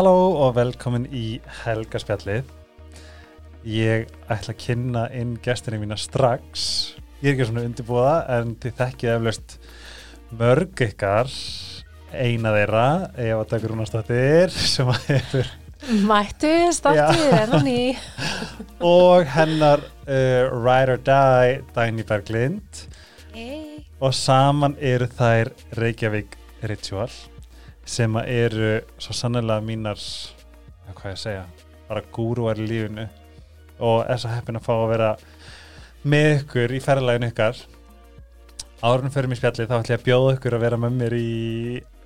Halló og velkomin í Helgaspjallið. Ég ætla að kynna inn gestinni mína strax. Ég er ekki svona undirbúða en þið þekkið eflaust mörg ykkar, eina þeirra, Eva Dagur Rúnastóttir sem að hefur Mættu, startið, er hann í og hennar uh, Ride or Die, Dagný Berglind hey. og saman eru þær Reykjavík Ritual sem eru svo sannlega mínar hvað ég segja, bara gúruar í lífinu. Og er svo heppin að fá að vera með ykkur í ferðalæginu ykkar. Árunum fyrir mér spjalli þá ætlum ég að bjóða ykkur að vera með mér í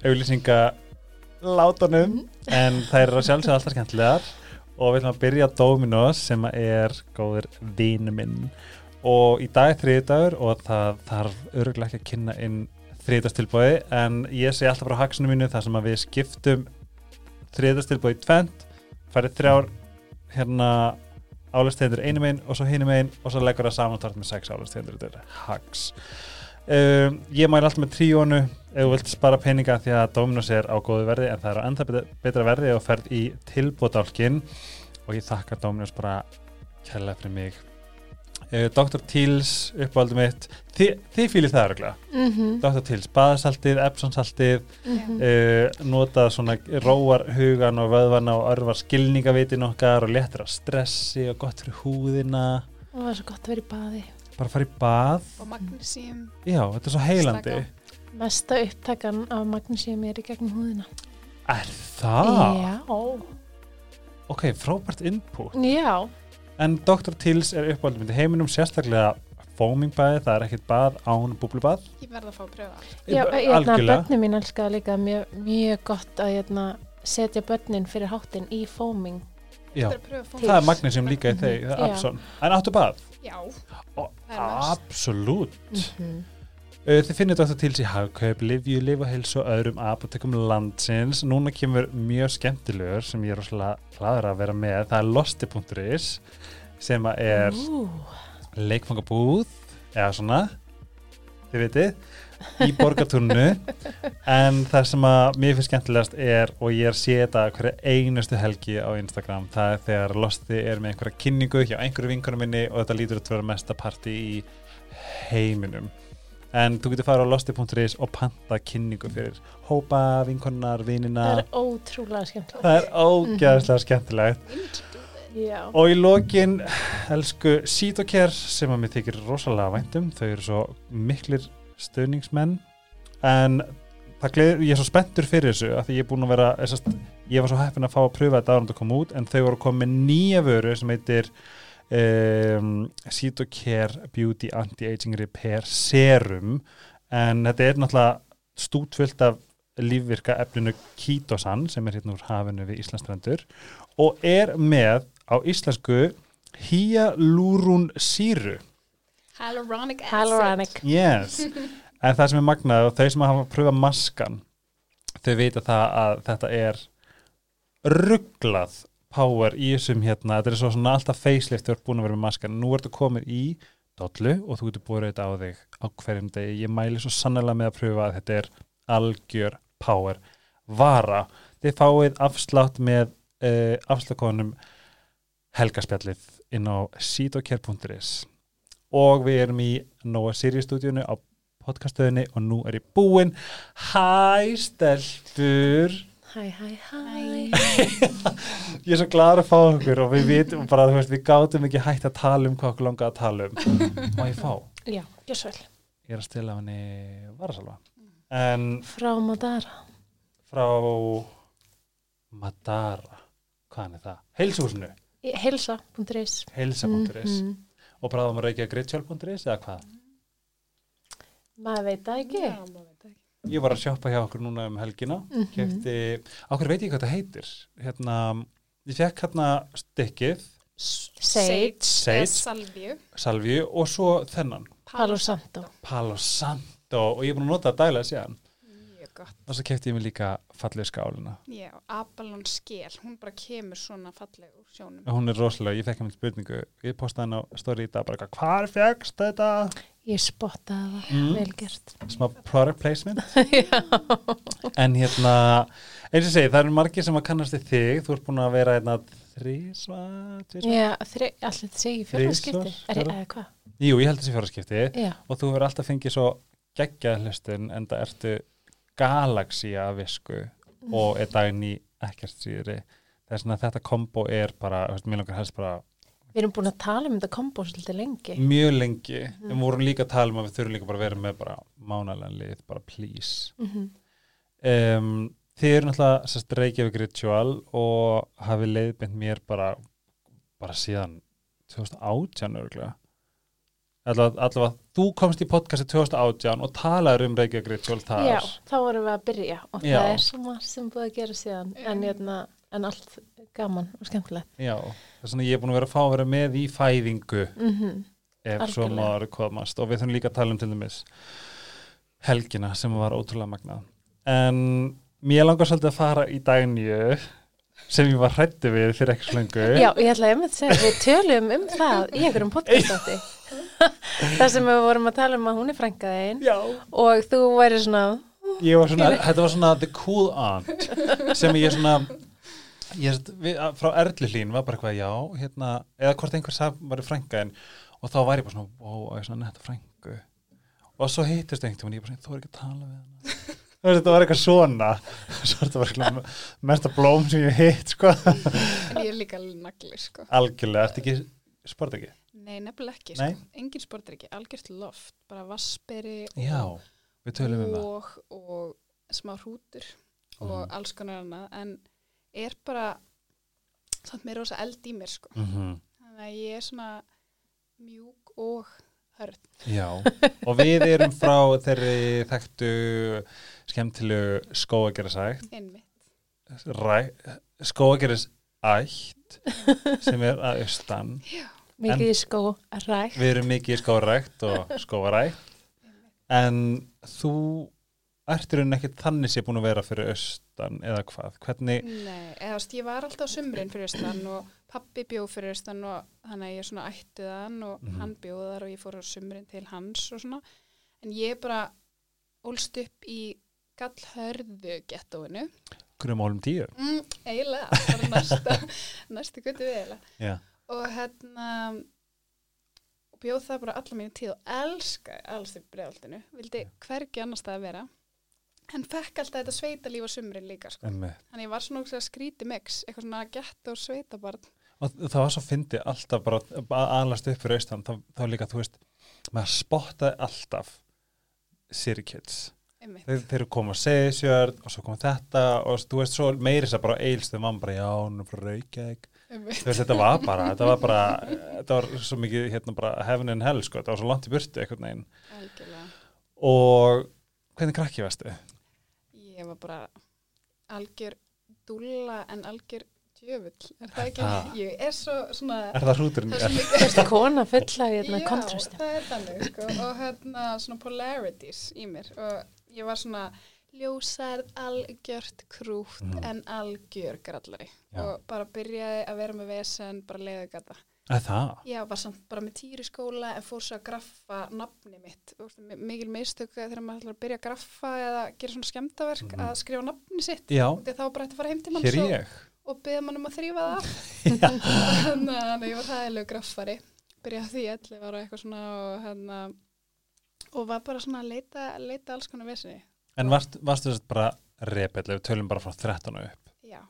auglýsinga látunum. En það eru að sjálfsögða alltaf skemmtilegar. Og við ætlum að byrja Dominos sem er góður vinu minn. Og í dag er þriðdagur og það þarf öruglega ekki að kynna inn þriðdagstilbóði en ég sé alltaf frá haksinu mínu þar sem að við skiptum þriðdagstilbóði í tvent farið þrjár hérna álustegundur einu megin og svo hinu megin og svo leggur það saman tort með sex álustegundur þetta er haks um, ég mæl alltaf með tríónu ef þú vilt spara peninga því að Dominos er á góðu verði en það er á enda betra, betra verði og ferð í tilbóðálkin og ég þakka Dominos bara kærlega fyrir mig Dr. Teals uppáldum mitt Þi, þið fýlir það öruglega mm -hmm. Dr. Teals, baðsaltið, Epsonsaltið Mhm. uh, notað svona róar hugan og vöðvana og örvar skilningavitin okkar og léttir á stressi og gott fyrir húðina Og það er svo gott að vera í baði bara fara í bað og magnesium já, þetta er svo heilandi Slaka Mesta upptakan af magnísíum er í gegnum húðina er það? Já, ok, frábært input já en Dr. Teals er uppáldum í heiminum sérstaklega foaming baði, það er ekkert bað án búblubað. Ég verð að fá að pröfa. Já, hérna, algjörlega. börnin mín elskaði líka mjög, mjög gott að hérna, setja börnin fyrir háttin í foaming. Já, er það er magnésium líka í þeir, það er Já. Abson en áttu bað? já, er absolutt. Mm Uh, Þið finnir Dr. Teals í hagkaup, livju, liv og heilsu og öðrum apotekum landsins. Núna kemur mjög skemmtilegur sem ég er rosalega hlaður að vera með. Það er losti.is sem er leikfangabúð eða svona, þið vitið, í borgatúrnu. en það sem að mér finnst skemmtilegast er, og ég er sé þetta hverja einustu helgi á Instagram, það er þegar losti er með einhverja kynningu hjá einhverju vinkunum minni og þetta lítur að vera mesta party í heiminum en þú getur fara á losti.is og panta kynningu fyrir hópa, vinkonnar, það vininar er ótrúlega skemmtilegt. Það er ógæðslega skemmtilegt. Já, og í lokin elsku Sítokær sem að mér þykir rosalega væntum þau eru svo miklir stöðningsmenn en það gleður, ég er svo spenntur fyrir þessu af því ég er búin að vera þessast, ég var svo heppin að fá að pröfa þetta árum að koma út en þau voru að koma með nýja vöru sem heitir um, Sítokær Beauty Anti-Aging Repair Serum. En þetta er náttúrulega stútfullt af lífvirka eflinu Kitosan sem er hérna úr hafinu við Íslandstrandur og er með á íslensku Hyalurun síru hyaluronic acid. Hyaluronic. Yes. en það sem er magnað og þau sem hafa pröfað maskan þau vita það að þetta er rugglað power í þessum hérna, þetta er svo svona alltaf facelift þú ert búin að vera með maskan, nú ertu komið í dollu og þú getur búið þetta á þig á hverjum degi, ég mæli svo sannlega með að pröfa að þetta er algjör power vara, þið fáið afslátt með uh, afslátkonum helgaspjallið inn á sítokjær.is og við erum í Nóa Sirius stúdíunu á podcastöðinni og nú er ég búinn. Hæ stelpur Hæ, hæ, hæ Ég er svo gladur að fá okkur og við vitum bara, þú veist, við gátum ekki hægt að tala um hvað okkur langar að tala um Má ég fá? Já, gjör svo vel Ég er að stila henni varasalva en Frá Madara frá Madara hvaðan er það? Heilsúsinu, Heilsa.is heilsa.is Mhm. og bráðum að reykja gritjál.is eða hvað? Maður veit það ekki Já, maður. Ég var að sjoppa hjá okkur núna um helgina. Mhm. kefti, okkur veit ég hvað það heitir? Hérna, ég fekk hérna stykkið, Sage salvju salvju og svo þennan, Palo Santo. Palo Santo. Og ég er búin að nota það dæla gott. Og svo kefti ég mig líka fallið skálina já, Abalon skél, hún bara kemur svona falleg úr sjónum hún er rosalega, ég fekk hann spurningu ég postaði hann á story í dag bara eitthvað, hvar fegst þetta? Ég spottaði það, Mm. vel gert smá product placement en hérna eins og segi, það eru margir sem að kannast við þig þú ert búin að vera einna þrísva, tvísva Já, þri, allir þetta segi fjóra Þrisvar, skipti. Er, fjóra. eða hvað? jú, ég held þessi fjóra skipti Já, og þú hefur alltaf fengið svo geggjað hlustun en það ertu galaxía af visku og er daginn í ekkert síðri. Þess að þetta kombo er bara, mér langar helst bara við erum búin að tala um þetta kombo svolítið lengi. mjög lengi, en við vorum líka að tala um að við þurfum líka bara að vera með bara mánalega lið, bara please. Mm um, þið eru náttúrulega Reykjavík Ritual og hafi leiðbind mér bara bara síðan 2018 örgulega allavega, þú komst í podcasti 2018 og talaður um Reykjavík Ritual þar Já, þá vorum við að byrja og Já. það er svo margt sem búið að gera síðan en, hérna, en allt gaman og skemmtilegt. Já, þess að ég er búin að vera að fá að vera með í fæðingu Mm ef svo Algjörlega. maður komast og við þurfum líka að tala um til dæmis helgina sem var ótrúlega magnað en mér langar svolítið að fara í dagnju sem ég var hrættu við fyrir ekki slöngu Já, ég ætla að segja, við tölum um það í einhverjum podcastátti. það sem við vorum að tala um að hún er frænkaðin Já. og þú væri svona, Ég var svona, þetta var svona the cool aunt sem ég svona ég, við, að- frá Erlu hlín var bara eitthvað já, hérna, eða hvort einhver sag var í frængaðin og þá var ég bara svona, ó, ég svona netta frængu og svo hittist einhvern veginn, ég bara svona, þú er ekki að tala við hana. Þetta var eitthvað svona. Svo þetta var eitthvað mesta blóm sem ég hitt, sko. En ég er líka nagli, sko. algjörlega, ertu ekki, sport ekki Nei, nefnilega ekki, Nei. sko. Engin sportir ekki, algjört loft, bara vassberi já, við tölum um og, og smá hrútur og Mhm. alls konar annað, en er bara, samt mér rosa eld í mér, sko. mm Þannig að ég er svona mjúk og hörð. Já, og við erum frá þeirri þekktu skemmtilegu skóagerðasækt Einmitt. skóagerðis ætt sem er að austan mikið í skó að ræk. við erum mikið í skóarækt og skóarækt en þú ertur en ekkert þannig sé búin að vera fyrir austan eða hvað, hvernig Nei, eða veist, ég var alltaf á sumrin fyrir austan og pappi bjóð fyrir austan og þannig að ég svona ættið hann og Mhm. hann bjóð þar og ég fór á sumrin til hans og svona. En ég bara ólst upp í gallhörðu gettóinu. grumólum tíu Mm, eiginlega, bara næsta, næstu gutti við eiginlega. Já, Og hérna, og bjóð það bara alla mínu tíð og elska alls upp bregaldinu. Vildi hvergi annars það að vera. En fekk alltaf þetta sveitalíf á sumrin líka, sko. Þannig ég var svona ógeðslega skríti mix, eitthvað svona gett og sveitabarn. og það var svo fyndi alltaf bara að aðlast upp fyrir austan þá, þá líka, þú veist, maður spottaði alltaf Einmitt. þeir, þeir koma að segja sjörn og svo kom þetta og þú veist svo meiri þess að bara eilstum mann bara já, hún er frá Reykjavík Veist þetta var bara, þetta var bara þetta var svo mikið hérna bara heaven and hell sko, þetta var svo langt í burtu einhvern veginn Algjörlega. og hvernig krakki varstu? Ég var bara algjör dúlla en algjör djöfull. Er það ekki? Það. Ég er svo svona... Er það hrúturinn? Það er kona fulla í hérna Já, kontrastum. það er þannig, sko. Og hérna svona polarities í mér. Og ég var svona ljósærð, algjört krútt Mhm. en algjör grallari. Já. Og bara byrjaði að vera með vesen, bara leiðu gata. er það? Já, var samt bara með týri skóla en fór svo að graffa nafni mitt. Þú veist, mi- Mikil mistök þegar maður ætlar að byrja að graffa eða gera svona skemmtaverk Mhm. að skrifa nafni sitt. Já, Því þá bara hægt að fara heim til manns hér og, beða mann um að þrýfa það. Þannig að ég var hæðilegu graffari. Byrjaði því 11 ára eitthvað svona og, hérna, og var bara svona að leita, leita alls konar vesinni. En varst, varstu þess bara repill, ef við tölum bara frá 13 og upp Já,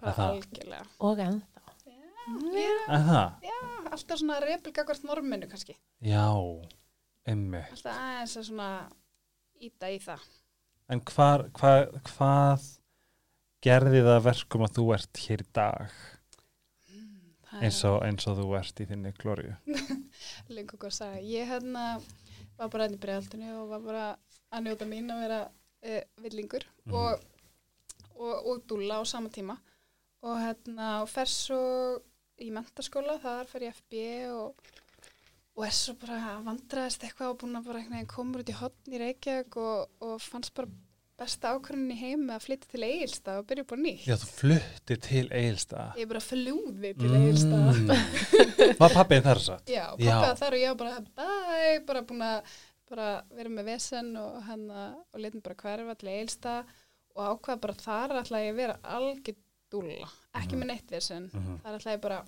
bara það? algjörlega. Og ennþá. Já, Er það? alltaf svona repilgakvart norminu kannski. Já, emmi Alltaf aðeins að svona íta í það. En hvar, hvar, hvað gerði það að verkum að þú ert hér í dag Það er- eins og, eins og þú ert í þinni glóriu? lengur góð að sagja. Ég hérna var bara enn í bregaldinu og var bara að njóta mín að vera uh, villingur Mhm. og, og, og dúlla á sama tíma og hérna fer svo í mentaskóla, þar fer ég FB og, og er svo bara vandraðist eitthvað og búin að bara komur út í hotn í Reykjavík og, og fannst bara besta ákvörðin í heim með að flytja til Egilstað og byrja upp á nýtt. Já, þú fluttir til Egilstað. Ég bara flúði til Egilstað. Mm. Var pappið þar satt? Já, pappaði þar og ég var bara bæ, bara búin að bara vera með vesen og hann og letin bara hverfa til eilsta og ákvað bara þar ætla ég að vera algjör dúlla, ekki Mhm. með neitt þessin Mhm. þar ætla ég bara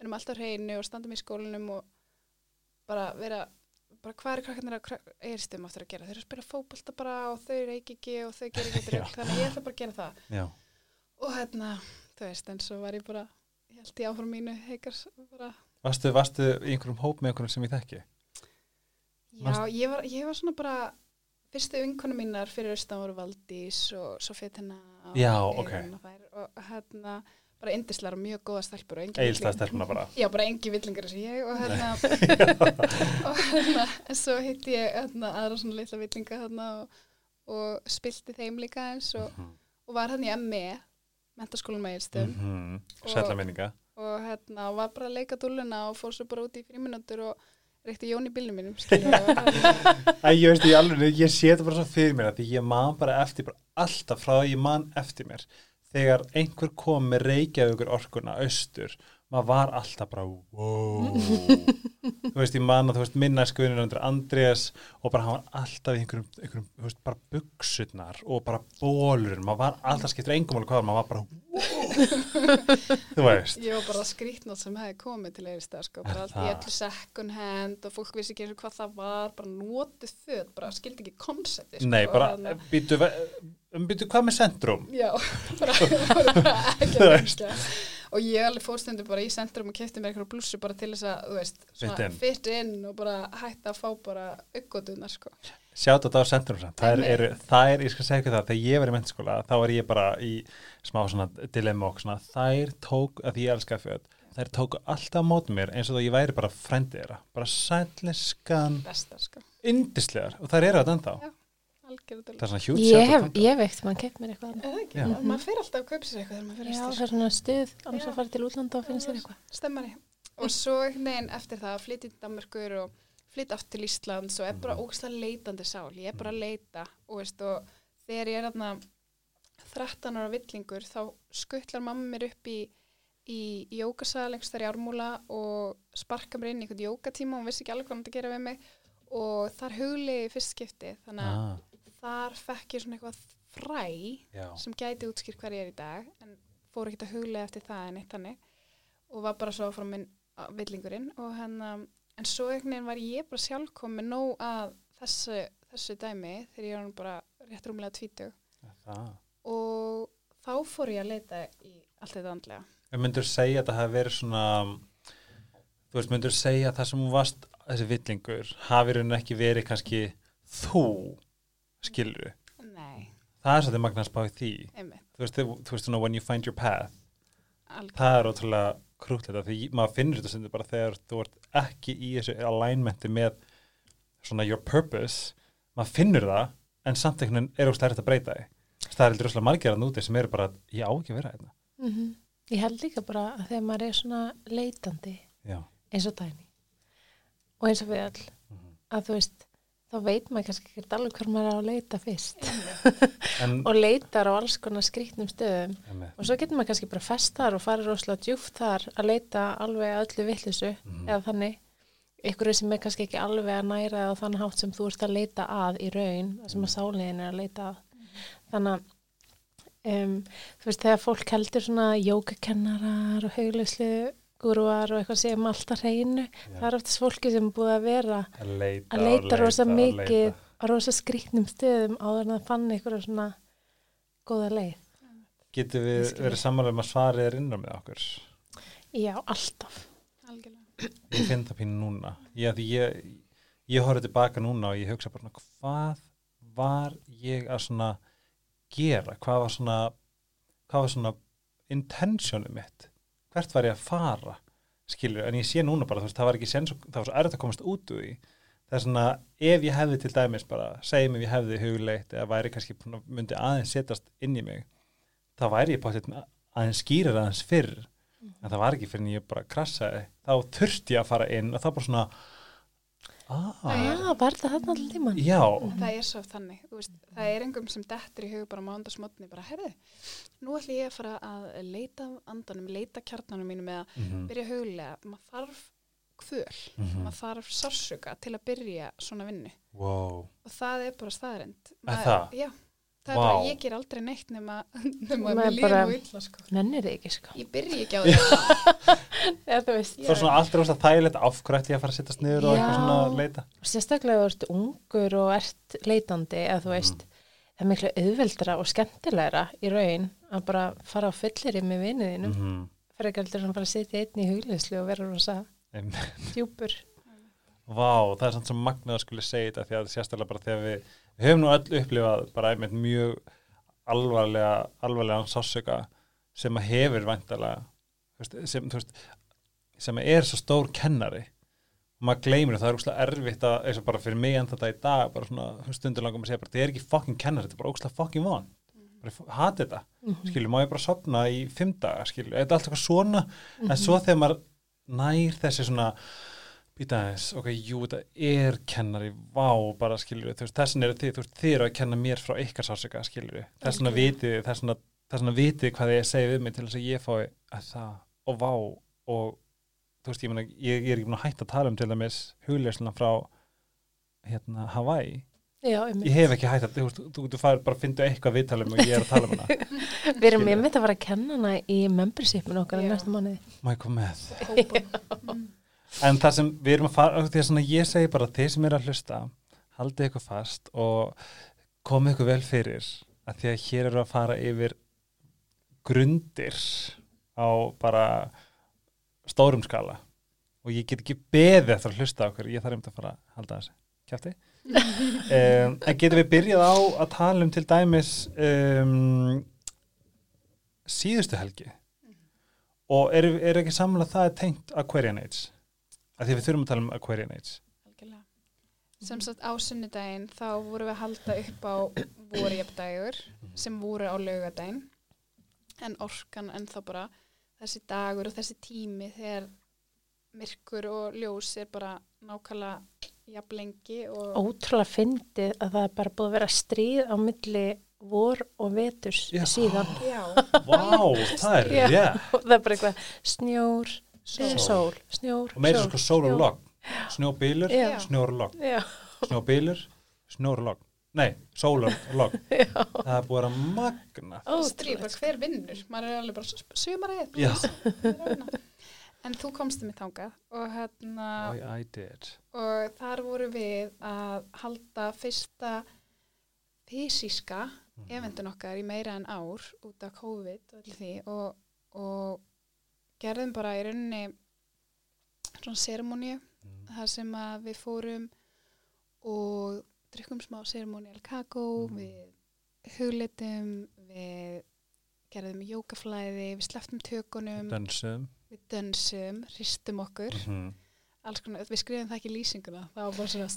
erum alltaf hreinu og standa mig í skólinum og bara vera bara hvað er krakkarnir að eirstum aftur að gera þeir eru að spila fótbolta bara og þau reiki ekki og þau gerir ekki drögg þannig ég ætla bara að gera það Já. og hérna, þú veist, en svo var ég bara ég held ég áfram mínu heikars bara, Varstu, varstu í einhverjum hóp með einhverjum sem ég þekki? Já, ég var, ég var svona bara fyrstu vinkonu mínar fyrir austan voru Valdís og Sofítina og Já, Eyrún ok. og, og hérna bara indislar og mjög góða stelpur og villing- stelpuna bara. Já, bara engi villingar og ég og hérna, og hérna en svo hitti ég hérna, aðra svona litla villinga hérna og, og spilti þeim líka eins og, Mhm. og var hérna í ME mentaskólan með eilstum Mhm. Og- Sætla minninga. og hérna var bara að leika dúlluna og fór svo bara út í fríminútur og reykti Jón í og, hérna, Æ, ég veist, ég alveg, ég sé þetta bara svo fyrir mér því ég man bara eftir, bara alltaf frá ég man eftir mér. Þegar einhver kom með Reykjavíkur orkuna austur, maður var alltaf bara, wow. þú veist, ég man að þú veist, minna skuðinu undir Andrés og bara hann var alltaf í einhverjum, einhverjum þú veist, bara buksutnar og bara bólur, maður var alltaf skiptur engum alveg hvað, maður var bara, wow. þú veist. ég var bara skrítnótt sem hefði komið til eilstað sko, bara allt í öllu second hand og fólk vissi ekki eins og hvað það var bara notið föt, bara skildi ekki konsepti sko, Nei, bara, hérna- býtu, býtu, hvað með centrum? Já, bara, bara, bara ekki að. Og ég alveg fórstundu bara í centrum og kefti mér eitthvað blússu bara til þess að, þú veist, svona in. fit in og bara hætta að fá bara aukkotunar, sko. Sjátt á centrum samt, það er, það er, ég skal segja ykkur það, þegar ég var í mennskóla, þá var ég bara í smá svona dilemma og svona, þær tók, að ég elska föt, þær tóku alltaf mót mér eins og þó ég væri bara frændið þeirra, bara sætliskan, Bestar, sko. indislegar, og þær eru þetta ennþá. Já. Það er svona hjút Ég hef, ég hef ekkert mann keft mér eitthvað annað. Eða ekki, Já. mm maður fer alltaf að kaupa sér eitthvað þegar maður fyrir Já, það er svona stuð annars Já. að fara til útlanda og finna sér eitthvað Stemmari. Og svo veginn eftir það flytti til Danmarkur og flytti aftur til Íslands og er bara Mhm. ógæslega leitandi sál. Ég er bara að leita og, veist, og þegar ég er þarna 13 ára villingur þá skuttlar mamma mér upp í í jókasal einhvers þar í ármúla og sparka mér inn í einhvern jókatíma og hún vissi ekki alveg hvað hann að gera við mig og þar huglegi fyrst skipti þannig að Ah, þar fekk ég svona eitthvað fræ já, sem gæti útskýrt hver ég er í dag en fór ekkert að huglega eftir það en eitt hannig og var bara svo frá minn villingurinn og hann en svo einhvern veginn var ég bara sjálf komið nóg að þessu, þessu dæmi þegar ég var bara rétt rúmlega tvítug. Það. og þá fór ég að leita í allt þetta andlega. En myndur segja að það hafi verið svona, þú veist, myndur segja að það sem varst, þessi villingur, hafi raun ekki verið kannski þú, skilur Nei, Það er svolítið magna að spá í því. einmitt, Þú veist, þú veist, svona, when you find your path, algjör það er ótrúlega krútlega því maður finnur þetta sem bara þegar þú ert ekki í þessu alignmenti með svona your purpose. Maður finnur það en samt einhvern veginn er hægt að breyta því. Það er óslega margir að núti sem eru bara ég á ekki að vera hérna. Mhm. Ég held líka bara að þegar maður er svona leitandi já, eins og dæmi og eins og við all Mhm. að þú veist, þá veit maður kannski ekki alveg hver maður er að leita fyrst. En og leitar á alls konar skrýtnum stöðum. Einmitt. og svo getur maður kannski bara fest þar og farið rosalega djúft þar að leita alveg að öllu vittlisu Mhm. eða þannig. Ykkur sem er kannski ekki alveg að næra á þann hátt sem þú ert að leita að í raun, sem að sáliðin er að leita að. Þannig að um, þú veist, þegar fólk heldur svona jókakennarar og hauglauslu gúruar og eitthvað sem alltaf reynu, það er oftast fólki sem er búið að vera að leita, að leita rosa og mikið leita. á rosa skrýtnum stöðum áður en það fann eitthvað svona góða leið. getur við skil. verið sammála um að svarið er innan með okkur Já, alltaf. algjörlega ég finn það pínu núna ég, því ég, ég horfði tilbaka núna og ég hugsa bara hvað var ég að svona gera, hvað var svona hvað var svona intentionum mitt, hvert var ég að fara skilur, en ég sé núna bara þú veist, það var ekki sen, það var svo erfitt að komast út úr því. Það er svona, ef ég hefði til dæmis bara, segjum ef ég hefði hugleitt eða væri kannski, myndi aðeins setjast inn í mig, þá væri ég potið aðeins skýrir aðeins fyrr. En það var ekki fyrir en ég bara krassaði. Þá þurfti ég að fara inn og það bara svona ah, Ah, var það þarna allir tíman? já það er svo þannig, þú veist, það er engum sem dettur í hug bara mándagsmotni, bara herði nú ætlum ég að fara að leita af andanum, leita kjarnanum mínum eða Mhm, byrja huglega, maður þarf kvöl, mhm. maður þarf sársöka til að byrja svona vinnu wow. og það er bara staðrind Er það? Já, það er Vá. bara, ég ger aldrei neitt nema, nema að líður bara- nú illa sko. Nennir þið ekki, sko. ég byrji ekki á þú veist. Svo svona allt er ósað þægilegt afkvært ég að fara að sittast niður og eitthvað svona að leita. Sérstaklega þú ert ungur og ert leitandi, eða Mm. þú veist, það er miklu auðveldra og skemmtilegra í raun að bara fara á fullir með vinuðinu. Mm. -hmm. Fyrir ekki heldur að bara sitja einn í hugleyslu og vera rosa djúpur. Vá, það er svona sem magnað að skuli segja þetta því að sérstaklega bara þegar við, við höfum nú öll upplifað bara einmitt mjög alvarlega, alvarlega sásöka sem að hefur væntalega sem, sem er svo stór kennari. Og maður gleymir það, það er úkslega erfitt að eins og bara fyrir mig en þetta í dag bara svona stundur langum að segja bara, þetta er ekki fucking kennari, þetta er bara úkslega fucking von. Bara hati þetta, skilju, má ég bara sopna í fimm daga, skilju, þetta er allt eitthvað svona? En svo þegar maður nær þessi svona býta aðeins, ok, jú, þetta er kennari, vá, bara skilur þú veist, þessan er þið, þú veist, þið eru að kenna mér frá ykkar sásöka, skilur þess vegna vitið, þess vegna, þess vegna vitið hvað ég segi við mig til þess að ég fái að það, og vá, og þú veist, ég meina, ég, ég er ekki búin að hætta að tala um til dæmis hugleysuna frá hérna, Hawaii. Já, ég einmitt. hef ekki hætt að, þú veist, þú, þú fær bara að finna eitthvað viðtalum og ég er að tala um hana. Við erum einmitt að fara að kenna hana í membershipin okkar næsta mánuði. má ég koma með En það sem við erum að fara, því að svona ég segi bara þeir sem eru að hlusta, haldið ykkur fast og komið ykkur vel fyrir að því að hér eru að fara yfir grundir á bara stórum skala og ég get ekki beðið eftir að hlusta okkur, ég þarf einmitt að fara að halda þessu. Kjátti? um, en getum við byrjað á að tala um til dæmis um, síðustu helgi og er, er ekki samanlega það tengt Aquarian Age að því við þurfum að tala um Aquarian Age Algjörlega. sem sagt á sunnudaginn þá vorum við að halda upp á vorjafdægur sem voru á laugadaginn en orkan en þá bara þessi dagur og þessi tími þegar myrkur og ljós er bara nákvæmlega jafn lengi og Ótrúlega fyndið að það er bara búið að vera stríð á milli vor og veturs Já. síðan. já, Vá, það er Já. rétt Og það er bara eitthvað snjór, sól, sól. Snjór, og meira sól, sko sól og snjór. logg snjóbílur, Já. snjór og logg Já, snjóbílur, snjór og logg nei, sól og logg já. það er búið að magna. Stríð, bara hver vinnur? Maður er alveg bara sumarið Já. en þú komst um í þangað og hérna I, I did. og þar voru við að halda fyrsta fysíska Mhm. eventun okkar í meira en ár út af COVID og allir því og, og gerðum bara í rauninni svona seremóniu Mm. þar sem að við fórum og drukkum smá seremónial kakó, Mhm. við hugleitum, við gerðum jókaflæði, við sleftum tökunum, Dönsum við dönsum, hristum okkur mm alls konar, við skrifum það ekki í lýsinguna það var bara svona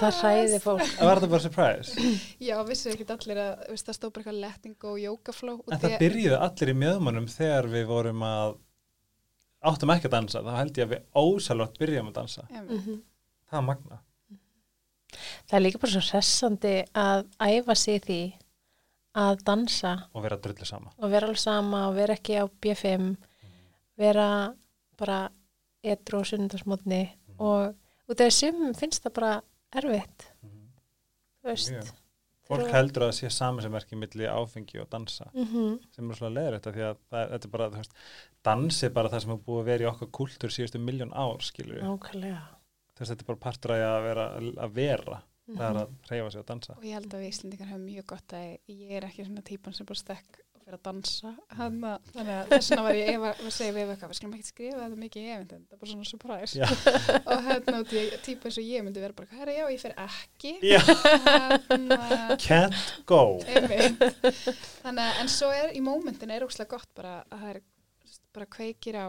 Það hræði fólk. Var þetta bara surprise? já, vissu ekki allir að það stóð bara eitthvað letting og jókafló En það byrjuði allir í mjöðmannum þegar við vorum að áttum ekki að dansa, þá held ég að við ósalvátt byrjum að dansa. byrja Mhm. Það er magna. Það er líka bara svo hressandi að æfa sig í því að dansa Og vera drullu sama. og vera alveg sama og vera ekki á B5 vera bara etru og sundarsmotni og út af þessum finnst það bara erfitt þú veist Mjög. Fólk Þegar- heldur að það sé samansemmerki milli áfengi og dansa mm sem er svona leður þetta því að það, þetta er bara, þú veist, dans er bara það sem er búið að vera í okkar kultúr síðustu miljón ár, skilur við. þetta er bara partur að vera, að vera það er Mhm. að reyfa sig og dansa. og ég held að við Íslendingar hefum mjög gott að ég er ekki svona típan sem bara stekk og fyrir að dansa. Hanna, þannig að þess vegna var ég ef að segja við eitthvað, við skulum ekki skrifa þetta mikið í eventinn, þetta er bara svona surprise. Og hérna út í típa eins og ég myndi vera bara, herra já, ég fer ekki. Hanna, Can't go. þannig að, en svo er, í mómentinu er óslega gott bara að það er bara kveikir á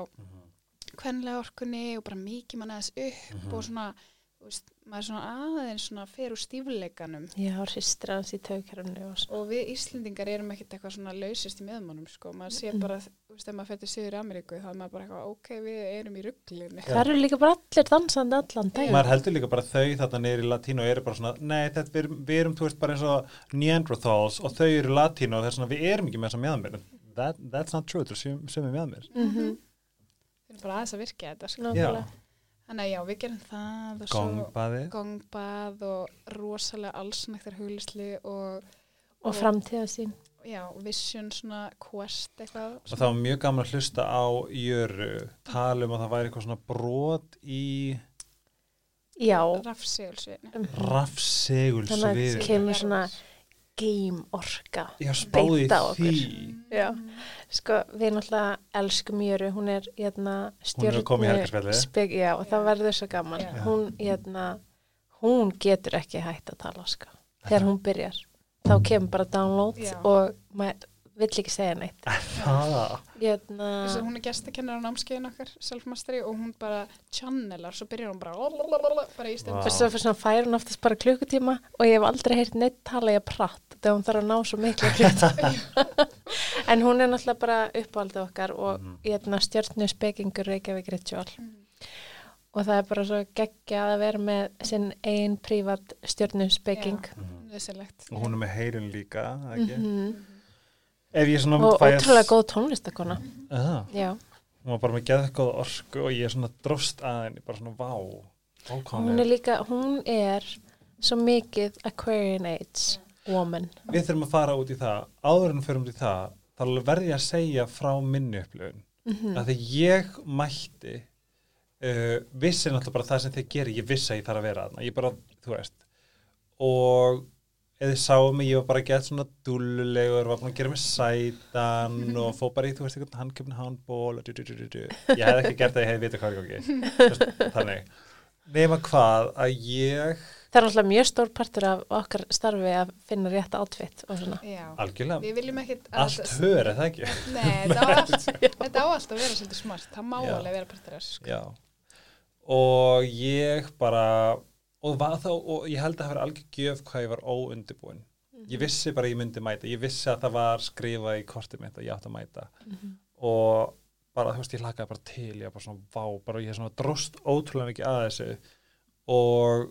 kvenlega orkunni og bara mikið mann aðeins upp Mhm. og svona, þú veist, maður er svona aðeins svona fer úr stífleikanum já, hristir hans í taukerunni og og við Íslendingar erum ekkert eitthvað svona lausist í meðmannum sko, maður sé Mm. bara, þú veist, ef maður fyrir Suður Ameríku þá er maður bara eitthvað, ok, við erum í rugglunni Já. það eru líka bara allir dansandi allan dag Maður heldur líka bara þau þarna í latínu og eru bara svona, nei, þetta, við, erum- við erum, þú veist, bara eins og Neanderthals og þau eru latínu og það er svona, við erum ekki með þess að meðanmér. That, that's not true, þú sem, sem er meðanmér. Mhm. við erum bara aðeins að virka þetta sko. Þannig að já, við gerum það og svo Gongbæði. gongbað og rosalega allsnæktar huglisli og, og framtíða sín já, vision, svona quest eitthvað. og það var mjög gaman að hlusta á Jöru tala um að það væri eitthvað svona brot í já, Rafsegulsviðinu. þannig að rafsegulsvið kemur svona game orka ég spáði beint á því. Já, sko við náttúrulega elskum Jöru, hún er hérna er spek, já, og það verður svo gaman. Já. hún, hérna, hún getur ekki hægt að tala sko. þegar hún byrjar þá kemur bara download Já. og maður vill ekki segja neitt það hérna, hún er gestakennur á námskeiðin okkar, self-mastery, og hún bara channelar, svo byrjar hún bara, lalalala, bara. Vá. og svo fyrir svona fær hún oftast bara klukkutíma og ég hef aldrei heyrt neitt tala ég pratt þegar hún þarf að ná svo miklu en hún er náttúrulega bara uppáldið okkar og Mhm. hérna, stjörnu spekingur Reykjavík Ritual Mm. og það er bara svo geggjað að vera með sinn einn prívat stjörnu speking Nöðsilegt. og hún er með heyrun líka mm Mhm. ef ég svona og ótrúlega góð tónlistakona já, hún var bara með geðgóð orku og ég er svona dróst að henni bara svona vá hún er líka hún er svo mikið Aquarian Age woman. Við þurfum að fara út í það. Áður en við förum út í það þá verði ég að segja frá minni upplifun. Mm að því ég mætti uh, vissi náttúrulega bara það sem þið gerir ég vissi að ég þarf að vera þarna. Ég bara, þú veist. Og eða þið sáum mig, ég var bara gett svona dullulegur, var búin að gera mig sætan og fó bara í, þú veist, einhvern handkjöfn handból og du, du, du, du, du. ég hef ekki gert það, ég hef vitað hvað er í gangi þannig, nema hvað að ég það er alltaf mjög stór partur af okkar starfi að finna rétt outfit og svona Já. algjörlega, Við viljum ekkit... að allt hör er það ekki Nei, þetta á allt, þetta á allt að vera svolítið smart. Það má alveg vera partur af þessu, sko. Já. Og ég bara, og, var þá, og ég held að það hafa algjör gjöf hvað ég var óundibúin. Ég vissi bara að ég myndi mæta. Ég vissi að það var skrifað í kortið mitt að ég átti að mæta. Og bara, þú veist, ég lakaði bara til, ég var bara svona vá, bara ég er svona dróst ótrúlega mikið að þessu. Og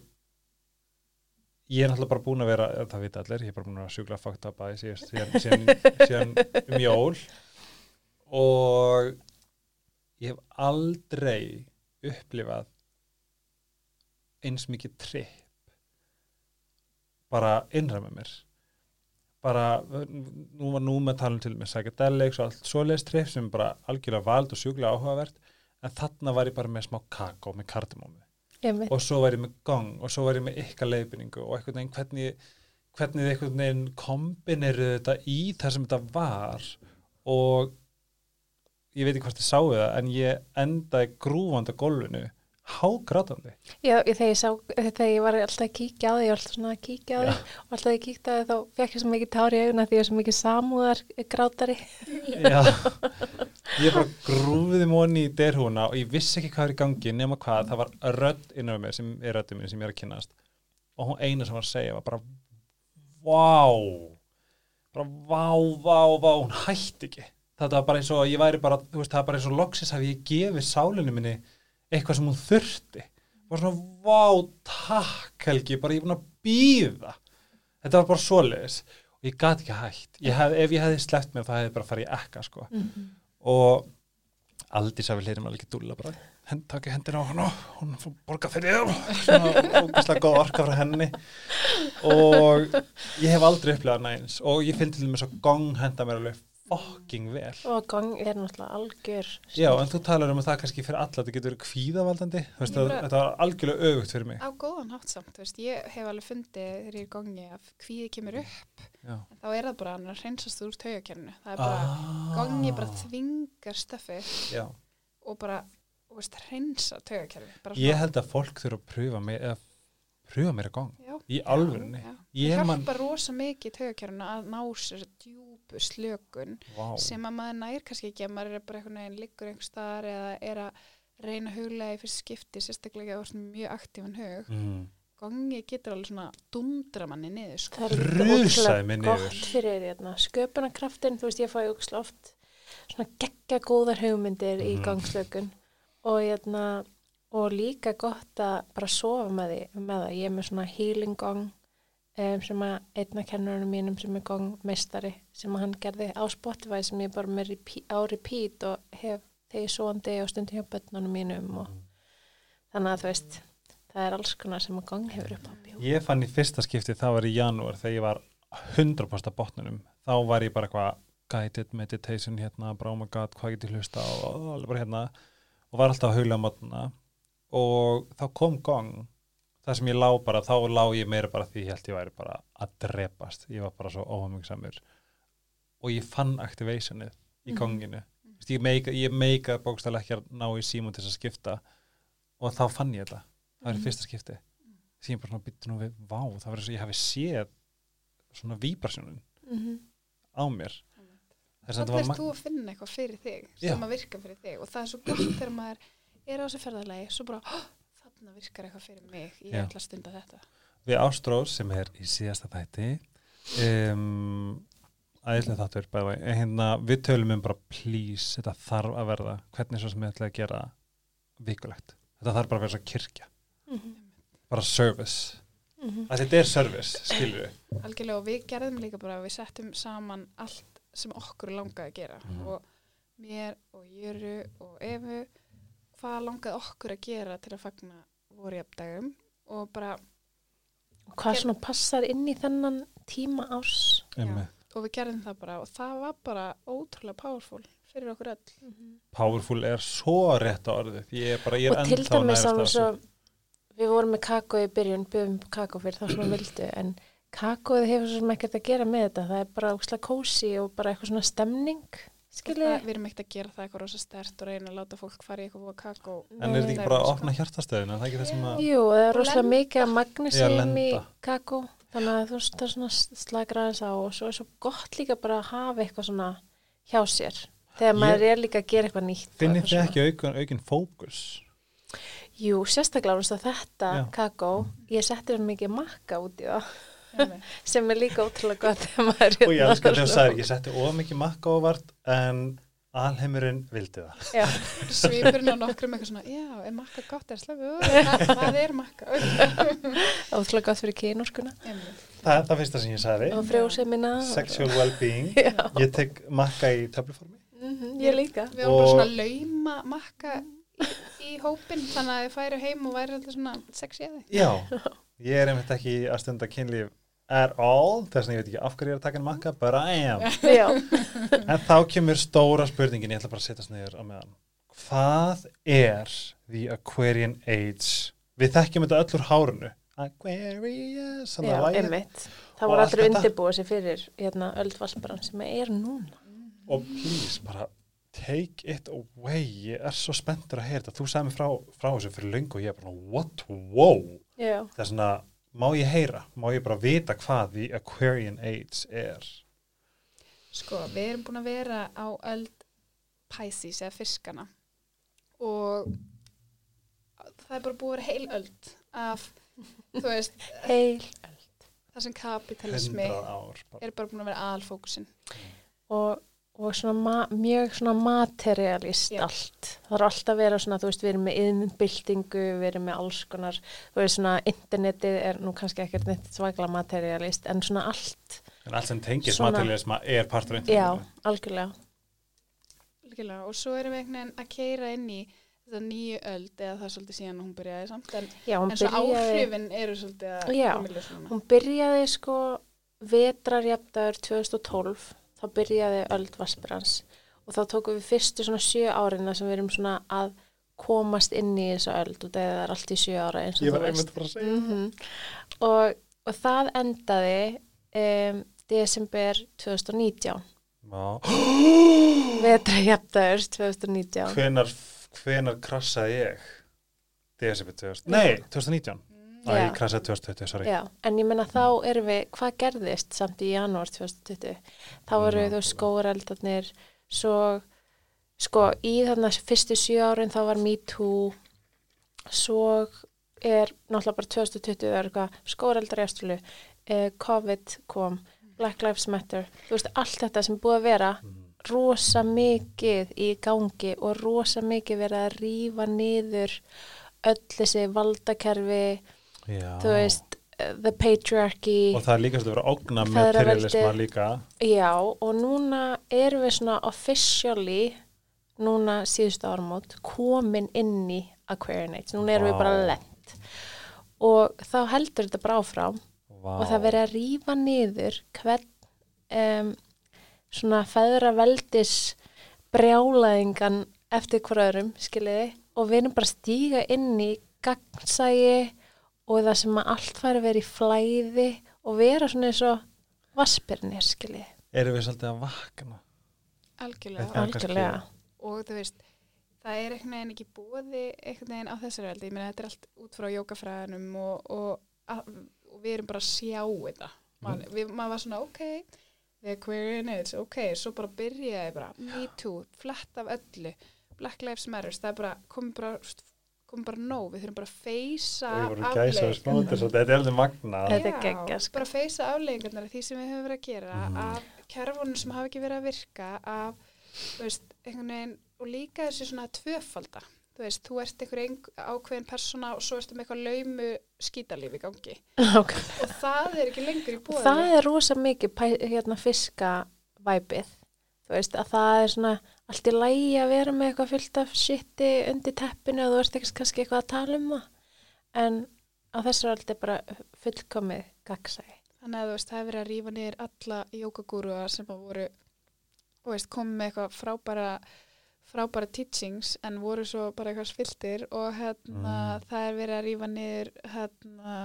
ég er náttúrulega bara búin að vera, það vita allir, ég er bara búin að sjúkla fakt að bæði síðan, síðan, síðan, síðan um jól. Og ég hef aldrei upplifað eins mikið tripp bara innra með mér. Bara, nú var nú með talum til með psychedelics og allt svoleiðis tripp sem bara algjörlega vald og sjúklega áhugavert. En þarna var ég bara með smá kakó með kardimómi og svo var ég með gong og svo var ég með ykkar leiðbynningu og einhvern veginn hvernig hvernig þið einhvern veginn kombineru þetta í það sem þetta var. Og ég veit ekki hvort þið sáu það en ég endaði grúfandi á gólfinu hágrátandi. Já, ég- þegar ég sá, þegar ég var alltaf að kíkja á því, ég var alltaf svona að kíkja á því og alltaf að ég kíkta á því þá fekk ég svo mikið tár í auguna því ég er svo mikið samúðar grátari. Já, ég bara grúfiði móni í derhúna og ég vissi ekki hvað er í gangi nema hvað, það var rödd innan með mér sem er röddum minn sem ég er að kynnast. Og hún eina sem var að segja var bara vá. Bara vá, vá, vá, hún hætti ekki. Þetta var bara eins og ég væri bara, þú veist, það var bara eins og loksis hafi ég gefið sálinu minni eitthvað sem hún þurfti. Bara svona, vá, takk Helgi, bara ég er búin að býða þetta var bara svoleiðis. Og ég gat ekki hægt ég hef, ef ég hefði sleppt mér það hefði bara farið í ekka sko. og Aldís að við hlirum alveg ekki dúlla bara hend, taka hendina á hann og hún fór borga fyrir þér. Svona ógæslega góð orka frá henni. Og ég hef aldrei upplegað næins og ég finn til dæmis að gong henda mér alveg fucking vel. Og gang er náttúrulega algjör. Já, en þú talar um að það kannski fyrir alla þetta getur verið kvíðavaldandi. Þú veist, að, þetta var algjörlega öfugt fyrir mig. Á góðan hátt samt, þú veist, ég hef alveg fundið þegar ég er í gangi að hvíði kemur upp, þá er það bara hann að hreinsast úr taugakernu. Það er bara, gangi bara þvingar stöfi Já, og bara, þú veist, hreinsa taugakerfi. Bara ég held að fólk þurfa að pröfa meira, eða pröfa meira gong Já. í alvörunni. Það man- hjálpar rosa mikið taugakerfinu að ná sér djúpu slökun Vá. sem að maður nær kannski ekki að maður er bara einhvern veginn liggur einhver staðar eða er að reyna að huglega í fyrst skipti sérstaklega ert með mjög aktífan hug mm. gangi getur alveg svona dundra manni niður sko. Það er mig gott fyrir hérna, sköpunarkraftin, þú veist, ég fæ ókslega oft svona geggja góðar hugmyndir í Mhm. gangslökun og hérna, og líka gott að bara sofa með því, með það, ég er með svona healing gong um, sem að einna kennurinn mínum sem er gongmeistari sem að hann gerði á Spotify sem ég bara með repeat, á repeat og hef þegar svoandi og stundin hjá börnunum mínum og þannig að þú veist, það er alls konar sem að gong hefur upp á bjú. Ég fann í fyrsta skipti, það var í janúar þegar ég var 100% af botnunum þá var ég bara eitthvað guided meditation hérna, bara oh god, hvað get ég hlusta og, alveg bara hérna og var alltaf að haula á mótna og þá kom gong það sem ég lá bara, þá lá ég meira bara því ég held ég væri bara að drepast ég var bara svo óhamingsamur og ég fann activationið í Mhm. gonginu mm. ég meika, meika bókstæðlega ekki að ná í símum til þess að skipta og þá fann ég þetta það var í Mhm. fyrsta skipti því ég bara svona bytti nú við, vá, það var eins og ég hafi séð svona víbarsjónun Mhm. á mér Þannig mag- þú að finna eitthvað fyrir þig Já. sem að virka fyrir þig og það er svo gott þegar maður er á þessu ferðalagi svo bara, "Hó, þarna virkar eitthvað fyrir mig ég Já. ætla að stunda þetta við Ástrós sem er í síðasta þætti um, æðislega þáttur bæði, hérna, við tölum um bara please, þetta þarf að verða hvernig svo sem við ætla að gera vikulegt þetta þarf bara að vera svo kirkja Mhm. bara service, Mhm. að þetta er service við algjörlega og við gerðum líka bara við settum saman allt sem okkur langaði að gera Mhm. og mér og Jöru og Efu hvað langaði okkur að gera til að fagna voru jafndagum og bara Og hvað svona passar inn í þennan tíma árs? um, og við gerðum það bara og það var bara ótrúlega powerful fyrir okkur öll powerful er svo rétt á orðið ég er bara, ég er og til dæmis á alveg þessu. svo við vorum með kakó í byrjun byggum kakó fyrir þá sem við vildu en kakóið hefur svo sem ekkert að gera með þetta það er bara ókslega kósi og bara eitthvað svona stemning Og það, við erum ekkert að gera það eitthvað rosa stert og reyna að láta fólk fara í eitthvað búa kakó en er þetta ekki bara að opna hjartastöðina það er ekki það sem að Jú, og það er Og lenda. mikið af Já, magnesium í lenda. kakó þannig að þú veist það er svona slagra aðeins á og svo er svo gott líka bara að hafa eitthvað svona hjá sér þegar maður er líka að gera eitthvað nýtt og finnir svona. ekki aukin, aukin fókus Jú, sérstaklega að þetta Já. kakó, ég setti það mikið makka út í það. sem er líka ótrúlega gott er og ég elskar þú sagðir ég setti of mikið makka ávart en alheimurinn vildi það. Já, svipurinn á nokkrum eitthvað svona já, er makka gott, er slöfu hvað er makka. Ótrúlega gott fyrir kynúrskuna. Einmitt. það er það fyrsta sem ég sagði. Sexual well-being. Ég tek makka í töfluformi. Mhm, ég líka. Við varum bara svona að lauma makka í, í hópin þannig að þið færu heim og væri alltaf svona sexy að þið já, ég er einmitt ekki að stunda kynlíf at all. Þess að ég veit ekki af hverju ég er að taka en makka but I am. Já, en þá kemur stóra spurningin ég ætla bara að setjast niður á meðan. Hvað er the Aquarian age? Við þekkjum þetta öll úr hárunu Aquarius já, Það voru allir undirbúið sér fyrir hérna, öldvalsbaran sem er núna. Og please bara take it away. Ég er svo spenntur að heyra þetta. Þú sagði mér frá, frá þessu fyrir löngu og ég er bara what, wow. Já, það er svona, má ég heyra? Má ég bara vita hvað the Aquarian age er? Sko, við erum búin að vera á öld Pisces eða fiskana. Og það er bara búið að vera heil öld af, þú veist heil það sem kapitalismi 100 ár bara. er bara búin að vera aðalfókusin og, og svona ma mjög svona materialist Já. allt. Það er alltaf að vera svona, þú veist, við erum með innbyltingu, við erum með alls konar, þú veist, svona internetið er nú kannski ekkert neitt svakla materialist, en svona allt, en allt sem tengist Svona- materialisma er partur af já, algjörlega. Algjörlega, og svo erum við einhvern veginn að keira inn í þetta nýju öld eða það er svolítið síðan hún byrjaði samt en, Já, hún en svo byrjaði, áhrifin eru svolítið að Já, hún byrjaði sko vetrarjafdagur 2012, þá byrjaði öld Vassbrans og þá tókum við fyrstu svona sjö árina sem við erum svona að komast inn í þessa öld og það er allt í sjö ára eins og ég þú var veist. mm og, og það endaði um, desember 2019 Já. vetrajafdagur 2019 hvenar, hvenar krassaði ég? Desember 2000 nei, 2019 Æ, krassaði 2020, sorry Já, en ég menna þá erum við, hvað gerðist samt í janúar 2020? Þá eru þú skóareldarnir, svo, sko, í þarna fyrstu sjö árin þá var Me Too, svo er náttúrulega bara 2020 það er eitthvað skóareldar í Ástralju, eh, COVID kom, Black Lives Matter, þú veist, allt þetta sem búið að vera Mhm. rosa mikið í gangi og rosa mikið verið að rífa niður öll þessi valdakerfi, Já. þú veist, the patriarchy, og það er líka að ógna Feðraveldi. materialisma líka já, og núna erum við svona officially, núna síðustu áramót, komin inn í Aquarian Age, núna erum við Vá. bara lent og þá heldur þetta bara áfram Vá. og það verið að rífa niður hvern um, svona feðra veldis brjálaðingan eftir hverjum, skiljiði og við erum bara að stíga inn í gagnsægi og það sem að allt færi að vera í flæði og vera svona eins og vaspirnir, skiljiði Erum við svolítið að vakna? algjörlega. Algjörlega. Og þú veist það er einhvern veginn ekki búið einhvern veginn á þessari veldi, ég meina þetta er allt út frá jókafræðanum og, og, að, og við erum bara að sjá þetta. Man, við, maður var svona ok the queer in it, ok, svo bara byrjaði bara, me too, flett af öllu. Black Lives Matters, það er bara komið bara, komið bara nóg við þurfum bara að feysa svo þetta er alveg magna Þetta geggjað, sko. bara að feysa afleggingarnar af því sem við höfum verið að gera Mhm. af kerfunum sem hafa ekki verið að virka af, þú veist, einhvern veginn og líka þessi svona tvöfalda þú veist, þú ert einhver ein, ákveðin persóna og svo ertu með eitthvað laumu skítalíf í gangi Ok. og það er ekki lengur í búið það er rosa mikið hérna fiskavæpið þú veist að það er svona allt í lægi að vera með eitthvað fyllt af shiti undir teppinu og þú ert ekki kannski eitthvað að tala um það en á þessu er alltaf bara fullkomið gagsæði þannig að þú veist, það er verið að rífa niður alla jókagúruar sem að voru þú veist, komið með eitthvað frábæra frábæra teachings en voru svo bara eitthvað spiltir og hérna Mm. það er verið að rífa niður hérna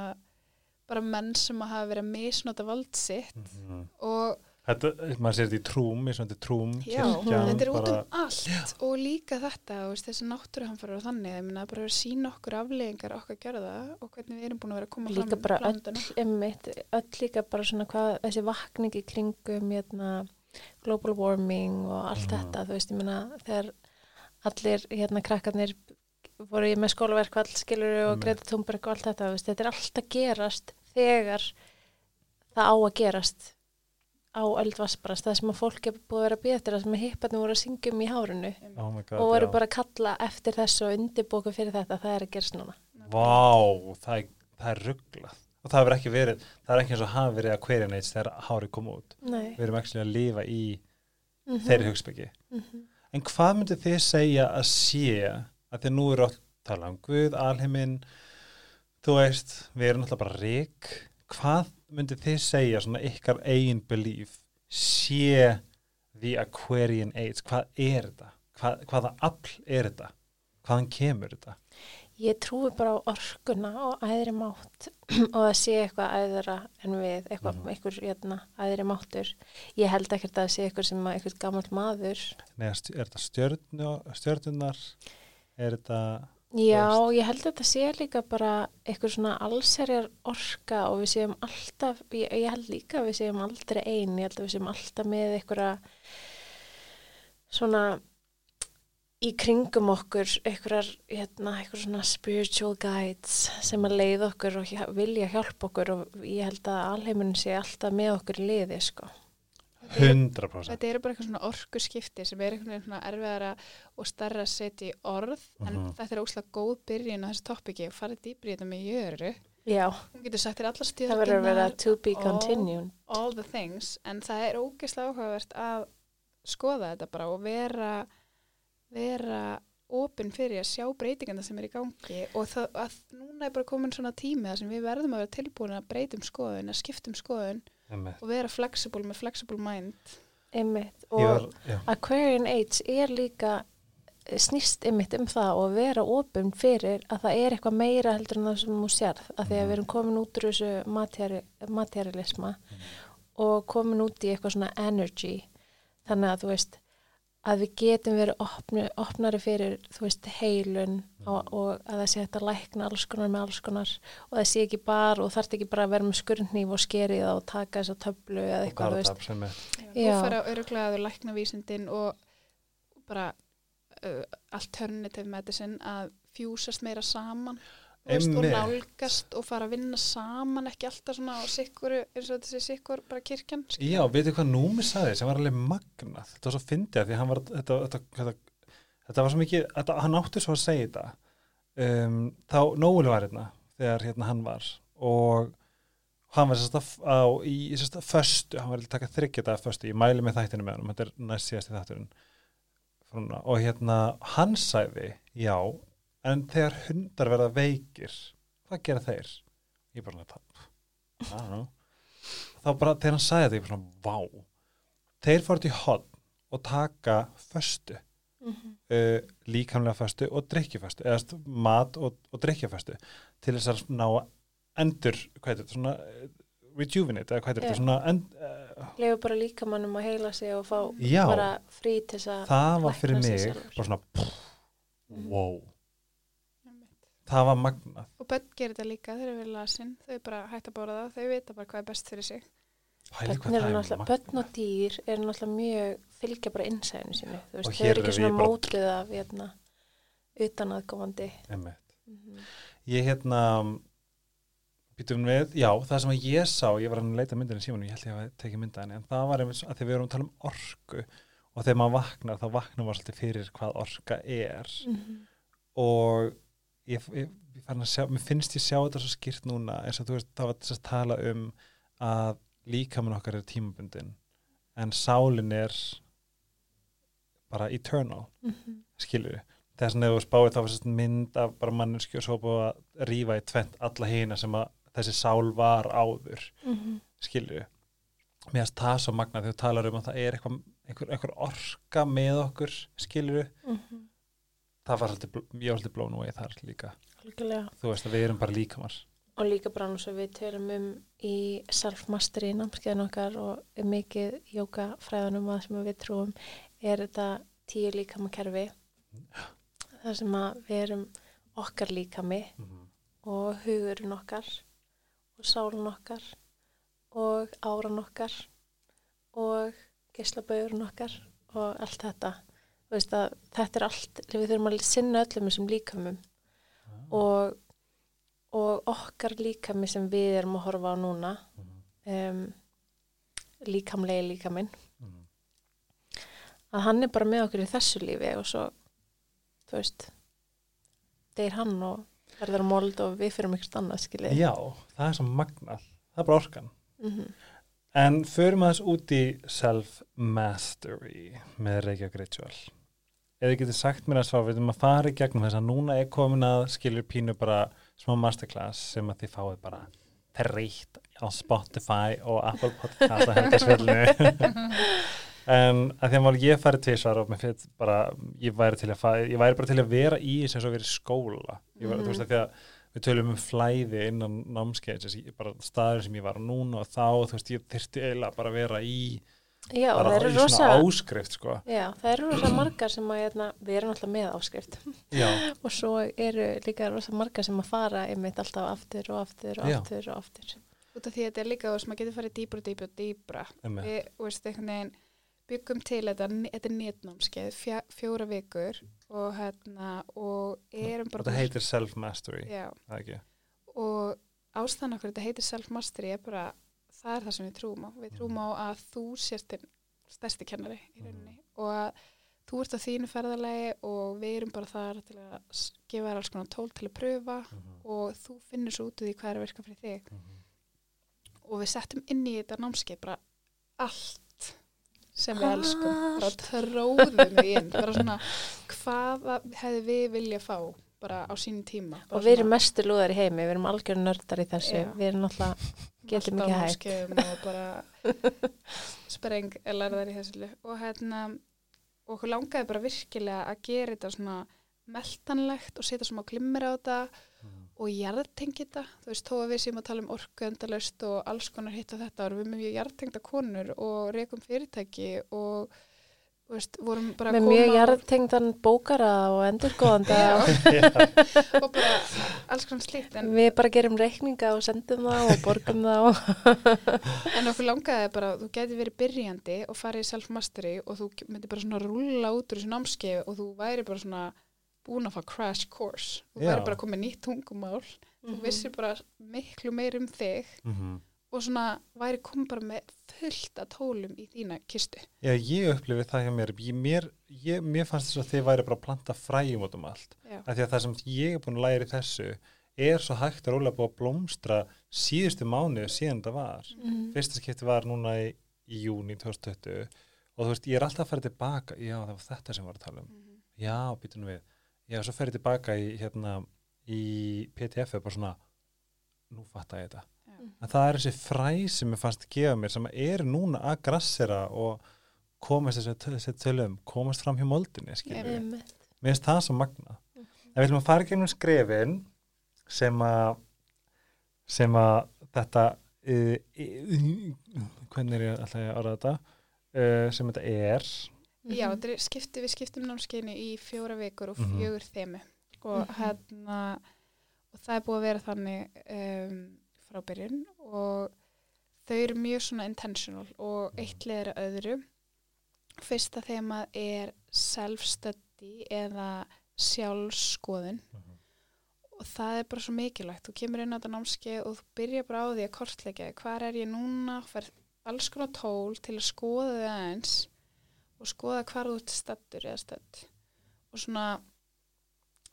bara menn sem að hafa verið að misnota vald sitt Mhm. og Þetta, maður sér þetta í trúm, í svona trúm já, kirkjan, þetta er út um allt og líka þetta, þessi náttúruhamfærar og þannig, ég minna bara að sína okkur afleggingar okkar gjörða og hvernig við erum búin að vera að koma líka fram bara öll, einmitt, öll líka bara svona hvað þessi vakning í kringum hérna, global warming og allt Mhm. þetta, þú veist, ég meina þegar allir hérna krakkarnir voru með skólaverkvall skilur og. Greta Thunberg og allt þetta, þú veist, þetta er allt að gerast þegar það á að gerast á öldvassbarast, það sem að fólk er búið að vera að býða eftir það sem að hipparnir voru að syngja um í hárinu Oh my God, og voru já. bara að kalla eftir þessu og undirbóku fyrir þetta, það er að gerast núna Vá, það er, það er rugglað og það hefur ekki verið, það er ekki eins og hafa verið að hverja neitt þegar hárið kom út Nei. við erum ekki að lifa í Mhm. þeirri hugspeki Mhm. en hvað myndið þið segja að sé að þið nú eru að tala um Guð, alheiminn þú veist, við erum alltaf bara rík hvað myndið þið segja svona ykkar eigin belief sé the Aquarian Age hvað er þetta? Hvað, hvaða afl er þetta? hvaðan kemur þetta? Ég trúi bara á orkuna og æðri mátt og að sé eitthvað æðra en við, eitthvað, Mhm. einhver hérna, æðri máttur. Ég held ekkert að sé eitthvað sem að eitthvað gammal maður. Nei, er þetta stjörnu, stjörnunar? Er þetta... Já, ég held að þetta sé líka bara eitthvað svona allserjar orka og við séum alltaf, ég, ég held líka að við séum aldrei ein, ég held að við séum alltaf með eitthvað svona í kringum okkur einhverjar, hérna, svona spiritual guides sem að leiða okkur og vilja hjálpa okkur og ég held að alheimurinn sé alltaf með okkur í liði, sko. 100% Þetta eru bara eitthvað svona orku skipti sem er einhvern veginn svona erfiðara og starra að setja í orð en Mhm. þetta er óslega góð byrjun á þessu toppiki og farið dýpri í þetta með jöru. Já, Hún getur sagt þér alla það verður að vera to be all- continued. all the things en það er ógeðslega áhugavert að skoða þetta bara og vera vera opinn fyrir að sjá breytinganda sem er í gangi og það, að núna er bara komin svona tími þar sem við verðum að vera tilbúin að breytum skoðun, að skiptum skoðun Einmitt. og vera flexible með flexible mind Einmitt. Og var, Aquarian Age er líka eh, snýst einmitt um það og vera opum fyrir að það er eitthvað meira heldur en það sem þú sérð að því að við erum komin út úr þessu materi, materialisma og komin út í eitthvað svona energy þannig að þú veist að við getum verið opnu, opnari fyrir þú veist heilun og, og að það sé hægt að lækna alls konar með alls konar og það sé ekki bara og þarf ekki bara að vera með skurðnýf og skerið og taka þess að töflu eða eitthvað þú veist. er. Og fara öruglega að þau lækna vísindin og bara uh, alternative medicine að fjúsast meira saman veist, og nálgast og fara að vinna saman ekki alltaf svona á sikkur eins og þessi sikkur bara kirkjan Já, veitu hvað Númi sagði sem var alveg magnað. Þetta var svo fyndið af því að hann var þetta, þetta, þetta, þetta var svo mikið þetta, hann átti svo að segja þetta. Um, þá Nóli var hérna þegar hérna hann var. Og hann var sérst að á, í sérst að föstu, hann var að taka þryggja þetta föstu, ég mæli með þættinu með hann þetta er næst síðast í þátturinn Frúna. og hérna hann sagði já, en þegar hundar verða veikir hvað gera þeir? Ég bara know þá bara þegar hann sagði þetta ég bara svona, vá þeir fóru til hotn og taka föstu Mhm. uh, líkamlega föstu og drikkjaföstu eða mat og, og drikkjaföstu til þess að ná að endur hvað er þetta, svona uh, rejuvenate eða hvað er þetta, svona end, uh, Lefu bara líkamannum að heila sig og fá Já. bara frí til þess að það var fyrir mig bara svona pff, Mhm. wow, Einmitt. Það var magnað. Og börn gerir þetta líka, þeir eru verið lasin, þau bara hægt að bóra það, þau vita bara hvað er best fyrir sig. Er börn og dýr eru náttúrulega mjög, fylgja bara innsæðinu sínu, þú veist, þau eru ekki svona bara- mótuð af, hérna, utanaðkomandi. Mm ég hérna býtum við, já, það sem að ég sá ég var að leita myndinu símanum, ég held ég að tekið mynda henni en það var einmitt að því við erum að tala um orku og þegar maður vaknar, þá vaknar maður svolítið fyrir hvað orka er. -hmm. og ég, ég, ég sjá, finnst ég sjá þetta svo skýrt núna eins og þú veist, það var þess að tala um að líkamann okkar er tímabundin en sálin er bara eternal Mhm. skilur þess að þú spáir þá var sérst mynd af bara manninski og svo búið að rífa í tvent alla hina sem að þessi sál var áður Mhm. skilur mér finnst það svo magna þegar þú talar um að það er einhver, einhver orka með okkur skilur Mhm. Það var alltaf blown away þar líka. Algjörlega. þú veist að við erum bara líkamar. Og líka bara og við tölum um í self-mastery námskeiðin okkar og um mikið jókafræðanum að sem við trúum er þetta tíu líkamakerfi þar sem að við erum okkar líkami og hugurinn okkar og sálun okkar og áran okkar og geislabauðurinn okkar og allt þetta þetta er allt, við þurfum að sinna öllum þessum líkamum. Og, og okkar líkami sem við erum að horfa á núna um, líkamlegi líkaminn að hann er bara með okkur í þessu lífi og svo þú veist deyr hann og verður að mold og við fyrir mikilvægt annað skilið já, það er svo magnað. Það er bara orkan. Mm en förum aðeins út í self-mastery með Reykjavík Ritual eða þið getur sagt mér að svá við erum að fara í gegnum þess að núna er komin að skilur pínu bara smá masterclass sem að þið fáið bara þreytt á Spotify og Apple Podcast að henda svillinu en að því að mál ég farið tvisvar og mér fyrir bara ég væri, til að fara, ég væri bara til að vera í þess að vera í skóla ég var, Mhm. þú veist að því að við tölum um flæði innan námskeið bara staður sem ég var núna og þá þú veist ég þyrfti eiginlega bara að vera í Já, það eru rosa áskrift sko. Já, það eru rosa margar sem að hérna, við erum alltaf með áskrift. Já, og svo eru líka rosa margar sem að fara einmitt alltaf aftur og aftur og Já. aftur og aftur. Út af því að þetta er líka, þú veist, maður getur farið dýbra og dýbra og dýbra. Við, þú veist, einhvern veginn byggum til þetta, þetta er netnámskeið, fjá, fjóra vikur og hérna, og erum bara... þetta heitir self-mastery. Já, það ekki? Og ástæðan okkur þetta heitir self-mastery er bara, það er það sem við trúum á. Við trúum á að þú sérst þinn stærsti kennari í rauninni og að þú ert á þínu ferðalagi og við erum bara þar til að gefa þér alls konar tól til að pröfa og þú finnur svo út úr því hvað er að virka fyrir þig. Og við settum inn í þetta námskeið bara allt sem við elskum. Bara tróðum við inn. Bara svona hvaða hefði við vilja fá bara á sínum tíma. Og við erum mestu lúðar í heimi, við erum algjör nördar í þessu, Já. við erum náttúrulega getum ekki hægt. og bara spreng lærðar í þessu og hérna og okkur langaði bara virkilega að gera þetta svona meltanlegt og setja smá glimmir á þetta og jarðtengi þetta, þú veist, þó að við séum að tala um orku endalaust og alls konar hitt og þetta og við erum mjög jarðtengda konur og rekum fyrirtæki og veist, vorum bara með að mjög jarðtengdan bókara og endurgóðanda og og bara alls konar slíkt en, við bara gerum reikninga og sendum það og borgum það og en okkur langaði bara, þú geti verið byrjandi og farið í self-mastery og þú myndi bara svona rúlla út úr þessu námskeið og þú væri bara svona búin að fá crash course. Þú Já. væri bara komið nýtt tungumál. Þú vissir bara miklu meir um þig. Mhm. Og svona væri komið bara með fullt af tólum í þína kistu Já, ég upplifi það hjá mér. Ég, mér, ég, mér fannst þess að þið væri bara að planta fræjum út um allt. Af því að það sem ég er búin að læra í þessu er svo hægt að rólega búið að blómstra síðustu mánuðu síðan það var. Mhm. Fyrsta skipti var núna í, í júni 2020 og þú veist, ég er alltaf að fara tilbaka. Já, það var þetta sem varum að tala um. Já, býtum við. Já, svo fer ég tilbaka í, hérna, í PTF er bara svona, nú fatta ég þetta. Að það er þessi fræ sem er fast að gefa mér sem er núna að grassera og komast þessi, þessi tölum, komast fram hjá moldinni mér finnst það svo magna en við viljum að fara í gegnum skrefin sem að sem að þetta uh, uh, hvernig er ég alltaf að orða þetta? Uh, sem þetta er. Já, Mhm. þetta er skipti, við skiptum námskeinu í fjóra vikur og Mhm. fjögur þemu. Og Mhm. hérna og það er búið að vera þannig um, frá byrjun og þau eru mjög svona intentional og eitt leður að öðru. Fyrsta þema er self-study eða sjálfskoðun og það er bara svo mikilvægt. Þú kemur inn á þetta námskeið og þú byrja bara á því að kortleggja hvað er ég núna? Fær alls konar tól til að skoða þið aðeins og skoða hvað þú ert stattur eða stödd. Og svona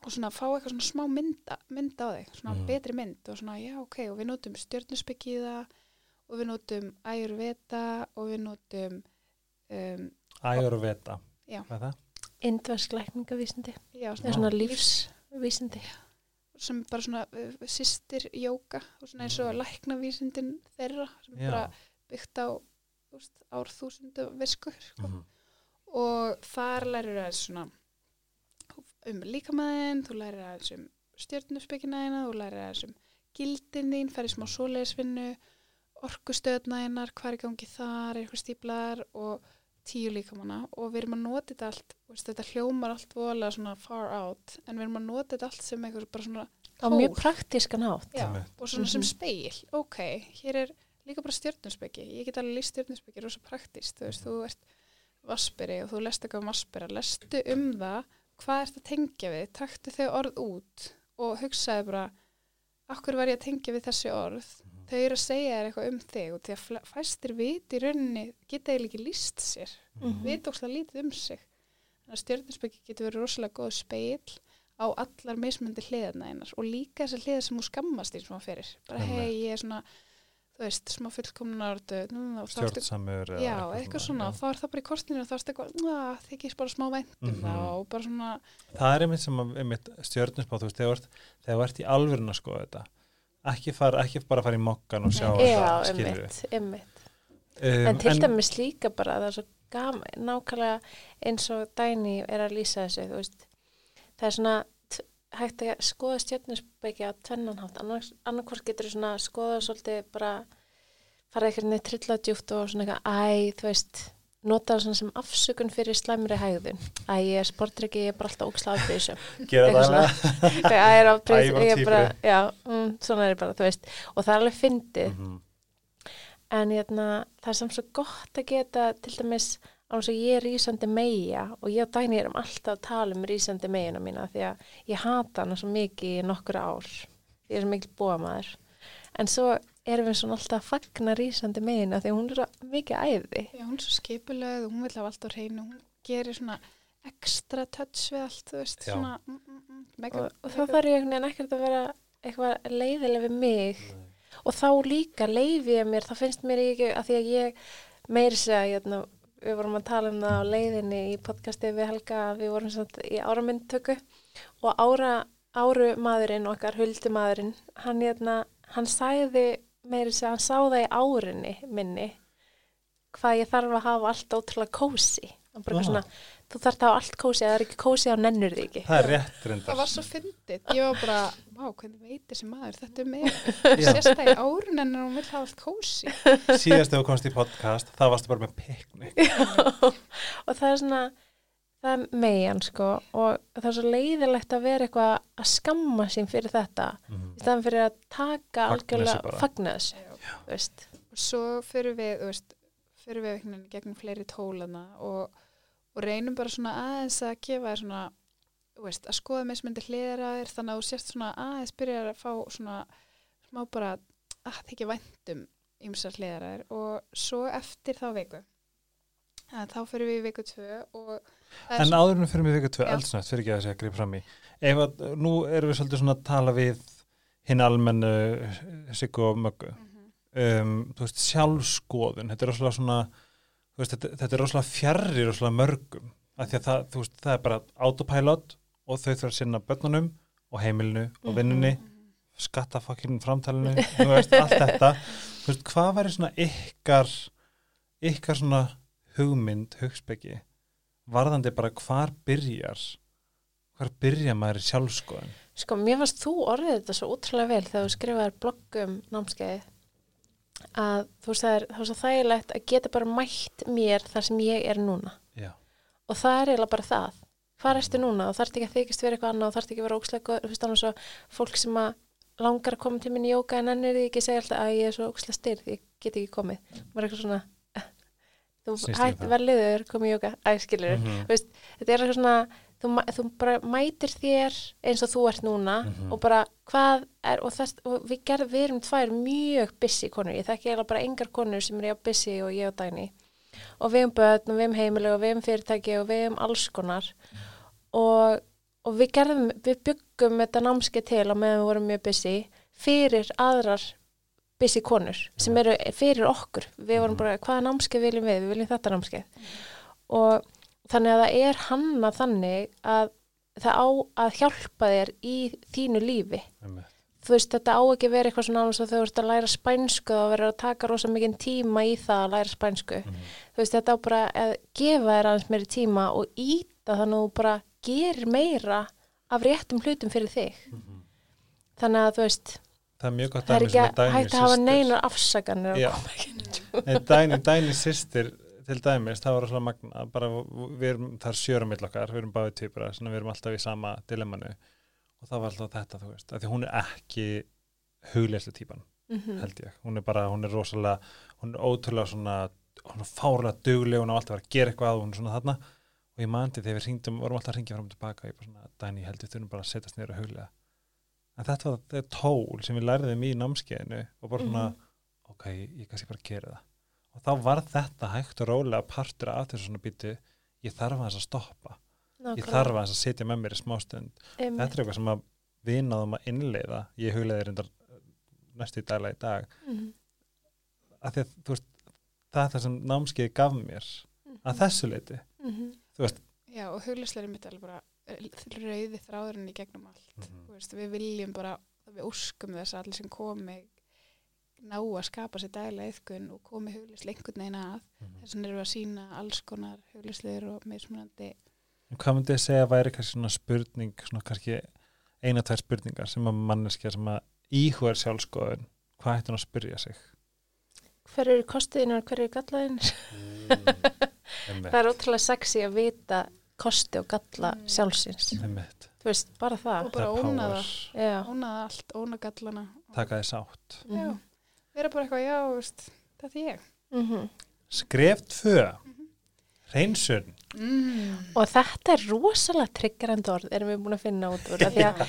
og svona fá eitthvað svona smá mynd, mynd á þig, svona Mhm. betri mynd og svona já ok, og við notum það og við notum ayurveda og við notum um, ægur og veta Já. Hvað er það? Indversk lækningavísindi. já, er svona lífsvísindi. sem bara svona uh, sýstir jóka og svona eins og Mm. læknavísindin þeirra sem Já. bara byggt á árþúsundu visku sko. Mhm. og þar lærir það svona um líkamæðin, þú lærir aðeins um stjörnuspekina þína, þú lærir aðeins um gildin þín, færi smá svoleiðisvinnu, orkustöðna þínar, hvað er í gangi þar, eitthvað stíplar og tíu líkamanna og við erum að nota þetta allt, veist, þetta hljómar allt voðalega svona far out, en við erum að nota þetta allt sem eitthvað bara svona Á mjög tól. praktískan átt. Já, og svona sem Mhm. speil, ok, hér er líka bara stjörnusbyggi, ég get alveg líst stjörnusbyggi rosa praktist, þú veist, þú ert vasperi og þú lest eitthvað um vaspera, lestu um það, hvað ert að tengja við, taktu þau orð út og hugsaði bara, akkur var ég að tengja við þessi orð, þau eru að segja þér eitthvað um þig og því að fæstir vit í rauninni geta eiginlega ekki líst sér, Mhm. vit ókslega lítið um sig, stjörnusbyggi getur verið rosalega góð speil á allar mismundi hliðarna einar og líka þessar hliðar sem þú skammast í sem hann fyrir bara hei ég er svona þú veist, smá fullkomnar stjórnsamur já, eitthvað svona, þá er það bara í kortinu þá er það eitthvað, "Ah, þykist bara smá vænt um Mhm. það og bara svona það er einmitt sem að- einmitt stjörnusbá, þú veist, þegar þú ert- þegar þú ert í alvörun að skoða þetta ekki, fara, ekki bara fara í mokkan og sjá Nei. Já, einmitt, einmitt. um, En til dæmis líka bara það er svo gaman, nákvæmlega eins og Dæni er að lýsa þessu, þú veist, það er svona hægt að skoða stjörnusbyggja á tvennanhátt, annarkvort getur svona skoða svolítið bara fara eitthvað niður trilla djúpt og svona eitthvað, æ, þú veist, nota það svona sem afsökun fyrir slæmri hægðun. Æ, ég er sportryggi, ég er bara alltaf óksla afbrýðisum. gera það svona. Æ, ég er afbrýðis, ég ég er bara, já, mm, svona er ég bara, þú veist, og það er alveg fyndið. Mhm. En hérna, það er samt svo gott að geta til dæmis á þess að ég er rísandi meia og ég og Dæni erum alltaf að tala um rísandi meina mína því að ég hata hana svo mikið í nokkur ár. Ég er svo mikil búamaður. En svo erum við svona alltaf að fagna rísandi meina því hún er svo mikið æði. já, hún er svo skipulöð og hún vil hafa allt á hreinu hún gerir svona ekstra touch við allt, þú veist, svona mm, mm, mm, mega, Og, og þá þarf ég ekkert að vera eitthvað leiðileg við mig og þá líka leiði ég mér, þá finnst mér ekki að því að ég meiri segja, hérna, við vorum að tala um það á leiðinni í podcasti við Helga, við vorum samt í áramyndtöku og ára, áru maðurinn okkar, huldi maðurinn, hann, hérna, hann sæði meiri segja, hann sá það í árinni minni, hvað ég þarf að hafa allt ótrúlega kósi. Hann bara eitthvað svona, þú þarf að hafa allt kósi, ef það er ekki kósi á nennur því ekki. það er rétt það reyndar var svo fyndið, ég var bara vá, hvernig veit þessi maður, þetta er mig Já. sérst það í árun en hún vil hafa allt kósi síðast þegar þú komst í podcast það varstu bara með piknik. Og það er svona það er megin sko. Og það er svo leiðilegt að vera eitthvað að skamma sín fyrir þetta. Í staðan fyrir að taka algjörlega veist. Og svo fyrir við, þú veist, fyrir við gegnum fleiri tólana og, og reynum bara svona aðeins að gefa þér svona, veist, að skoða mismyndi hliðar að þér, þannig að þú sérst svona aðeins byrjar að fá svona smá bara að þykja væntum ymsar hliðar að þér og svo eftir þá viku að þá fyrir við í viku tvö og það er En áður en fyrir mig viku tvö Já. eldsnætt fyrir ekki að segja grip fram í ef að nú erum við svolítið svona að tala við hinn almennu Siggu og Möggu Mhm. um, þú veist, sjálfskoðun þetta er svona veist, þetta, þetta er rosalega fjarrir rosalega mörgum því að það, veist, það er bara autopilot og þau þurfa að sinna börnunum og heimilinu og Mhm. vinnunni skattafokkin framtalinu veist, allt þetta. Veist, hvað væri svona ykkar ykkar svona hugmynd hugspeki varðandi bara hvar byrjar hvar byrja maður í sjálfskoðun Sko, mér varst þú orðið þetta svo útrúlega vel þegar þú skrifaðir blogg um námskeiði að þú veist það er, það er svo þægilegt að geta bara mætt mér þar sem ég er núna. Já, og það er eiginlega bara það. Hvað erstu núna? Og þarf ekki að þykist vera eitthvað annað og þarf ekki að vera ókslega þú veist annars svo fólk sem að langar að koma til minni í jóka en ennir því ekki segja alltaf að ég er svo ókslega styrð ég get ekki komið, maður er eitthvað svona þú ekki hætti það. vel liður komið í jóka, æ skilur Mhm. þetta er eitthvað svona þú, þú bara mætir þér eins og þú ert núna Mhm. og bara hvað er og, þess, og við, gerð, við erum tvær mjög busy konur, ég þekki eiginlega bara engar konur sem er já busy og ég og Dæni og við um börn og við um heimili og við um fyrirtæki og við um alls konar. Og, og við gerðum við byggum þetta námskeið til á meðan við vorum mjög busy fyrir aðrar busy konur sem eru fyrir okkur. Við vorum bara, hvaða námskeið viljum við, við viljum þetta námskeið. Og þannig að það er hanna þannig að það á að hjálpa þér í þínu lífi einmitt. þú veist, þetta á ekki vera eitthvað svona annars að þau ert að læra spænsku og verður að taka rosa mikinn tíma í það að læra spænsku Mhm. þú veist, þetta á bara að gefa þér aðeins meiri tíma og íta þannig að þú bara gerir meira af réttum hlutum fyrir þig Mhm. þannig að þú veist, það er mjög gott það er ekki að hægt að hafa neinar afsaganir ekki Nei, Dæni, Dæni sýstir til dæmis, það var svona magna bara, við erum, það er sjörum mill okkar við erum báðið týpura, svona við erum alltaf í sama dilemmanu. Og það var alltaf þetta þú veist, af því hún er ekki hugleyslu típan, Mhm. held ég. Hún er bara, hún er rosalega, hún er ótrúlega svona, hún er fárlega dugleg hún á alltaf að að gera eitthvað, hún er svona þarna. Og ég mandi þegar við hringdum, vorum alltaf að ringja fram og tilbaka, ég bara svona, Dæni, ég held við þurfum bara að setjast og huglega en þetta var þetta tól sem við læriðum í námskeiðinu og bara svona, Mhm. ok, ég kannski bara gera það og þá var þetta hægt og rólega partur af þessu svona býtu ég þarf aðeins að stoppa, ég þarf aðeins að setja með mér í smástund, Einmitt. þetta er eitthvað sem að við náðum að innleiða, ég hugleiði reyndar næstu í daglega í dag Mhm. að því að þú veist það er það sem námskeiði gaf mér að þessu leiti, Mhm. Já, og huglisleiri mitt er alveg bara eh, rauði þráðurinn í gegnum allt. Mhm. Veist, við viljum bara, við óskum þess að allir sem komi ná að skapa sér daglega yfkun og komi huglislega einhvern veginn að. Þess vegna við að sína alls konar huglisleir og mismunandi. En hvað myndi ég segja að væri kannski svona spurning, svona kannski eina, tvær spurningar sem að manneskja sem að íhuga sjálfskoðun, hvað hún að spyrja sig? hver eru kostiðinu og hver eru gallaðinu Einmitt, það er ótrúlega sexy að vita kosti og galla Mm. sjálfsins einmitt. þú veist, bara það Og bara Það er óna power. það, já, óna það allt, óna gallana. Taka þess átt. Já, Mhm. Vera bara eitthvað, já, veist, þetta er ég. Mhm. Skref tvö, reynsun. Mm. og þetta er rosalega triggerandi orð erum við búin að finna út úr af því að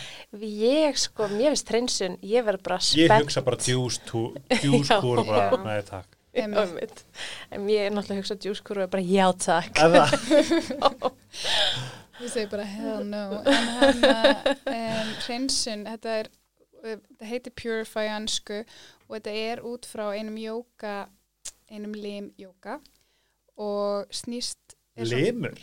ég sko, mér finnst hreinsun ég verð bara Ég spennt hugsa bara djúskúr og bara, nei takk. Einmitt. en ég er náttúrulega að hugsa djúskúru og bara já takk Þú segir bara hell no en hann um, hreinsun þetta er þetta heitir purify ansku og þetta er út frá einum jóka einum lim jóka og snýst er limur.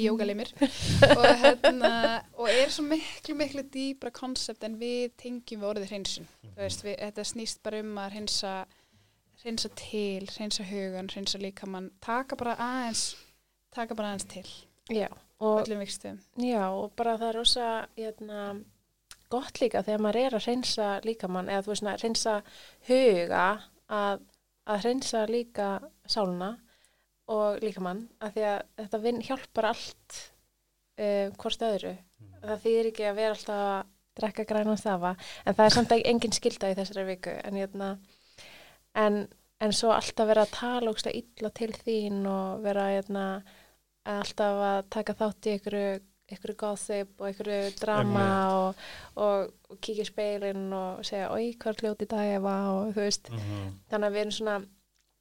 Jógalimur. og, hérna, og er svo miklu miklu dýbra konsept en við tengjum við orðið hreinsun. Þú veist, við, þetta snýst bara um að hreinsa hreinsa til, hreinsa hugan hreinsa líkamann, taka bara aðeins taka bara aðeins til. Já, og, já, og bara það er rosa hérna, gott líka þegar maður er að hreinsa líkamann eða þú veist, svona, hreinsa huga að, að hreinsa líka sáluna og líkamann að því að þetta vin, hjálpar allt uh, hvort öðru. Það þýðir ekki að vera alltaf að drekka græna stafa, en það er samt ekki engin skilda í þessari viku en, hérna, en, en svo alltaf vera að tala ógsta illa til þín og vera hérna, alltaf að taka þátt í einhverju einhverju gossip og einhverju drama og, og, og kíkja í speilin og segja, oi, hvað er ljóti dag ég var og þú veist, Mhm. þannig að við erum svona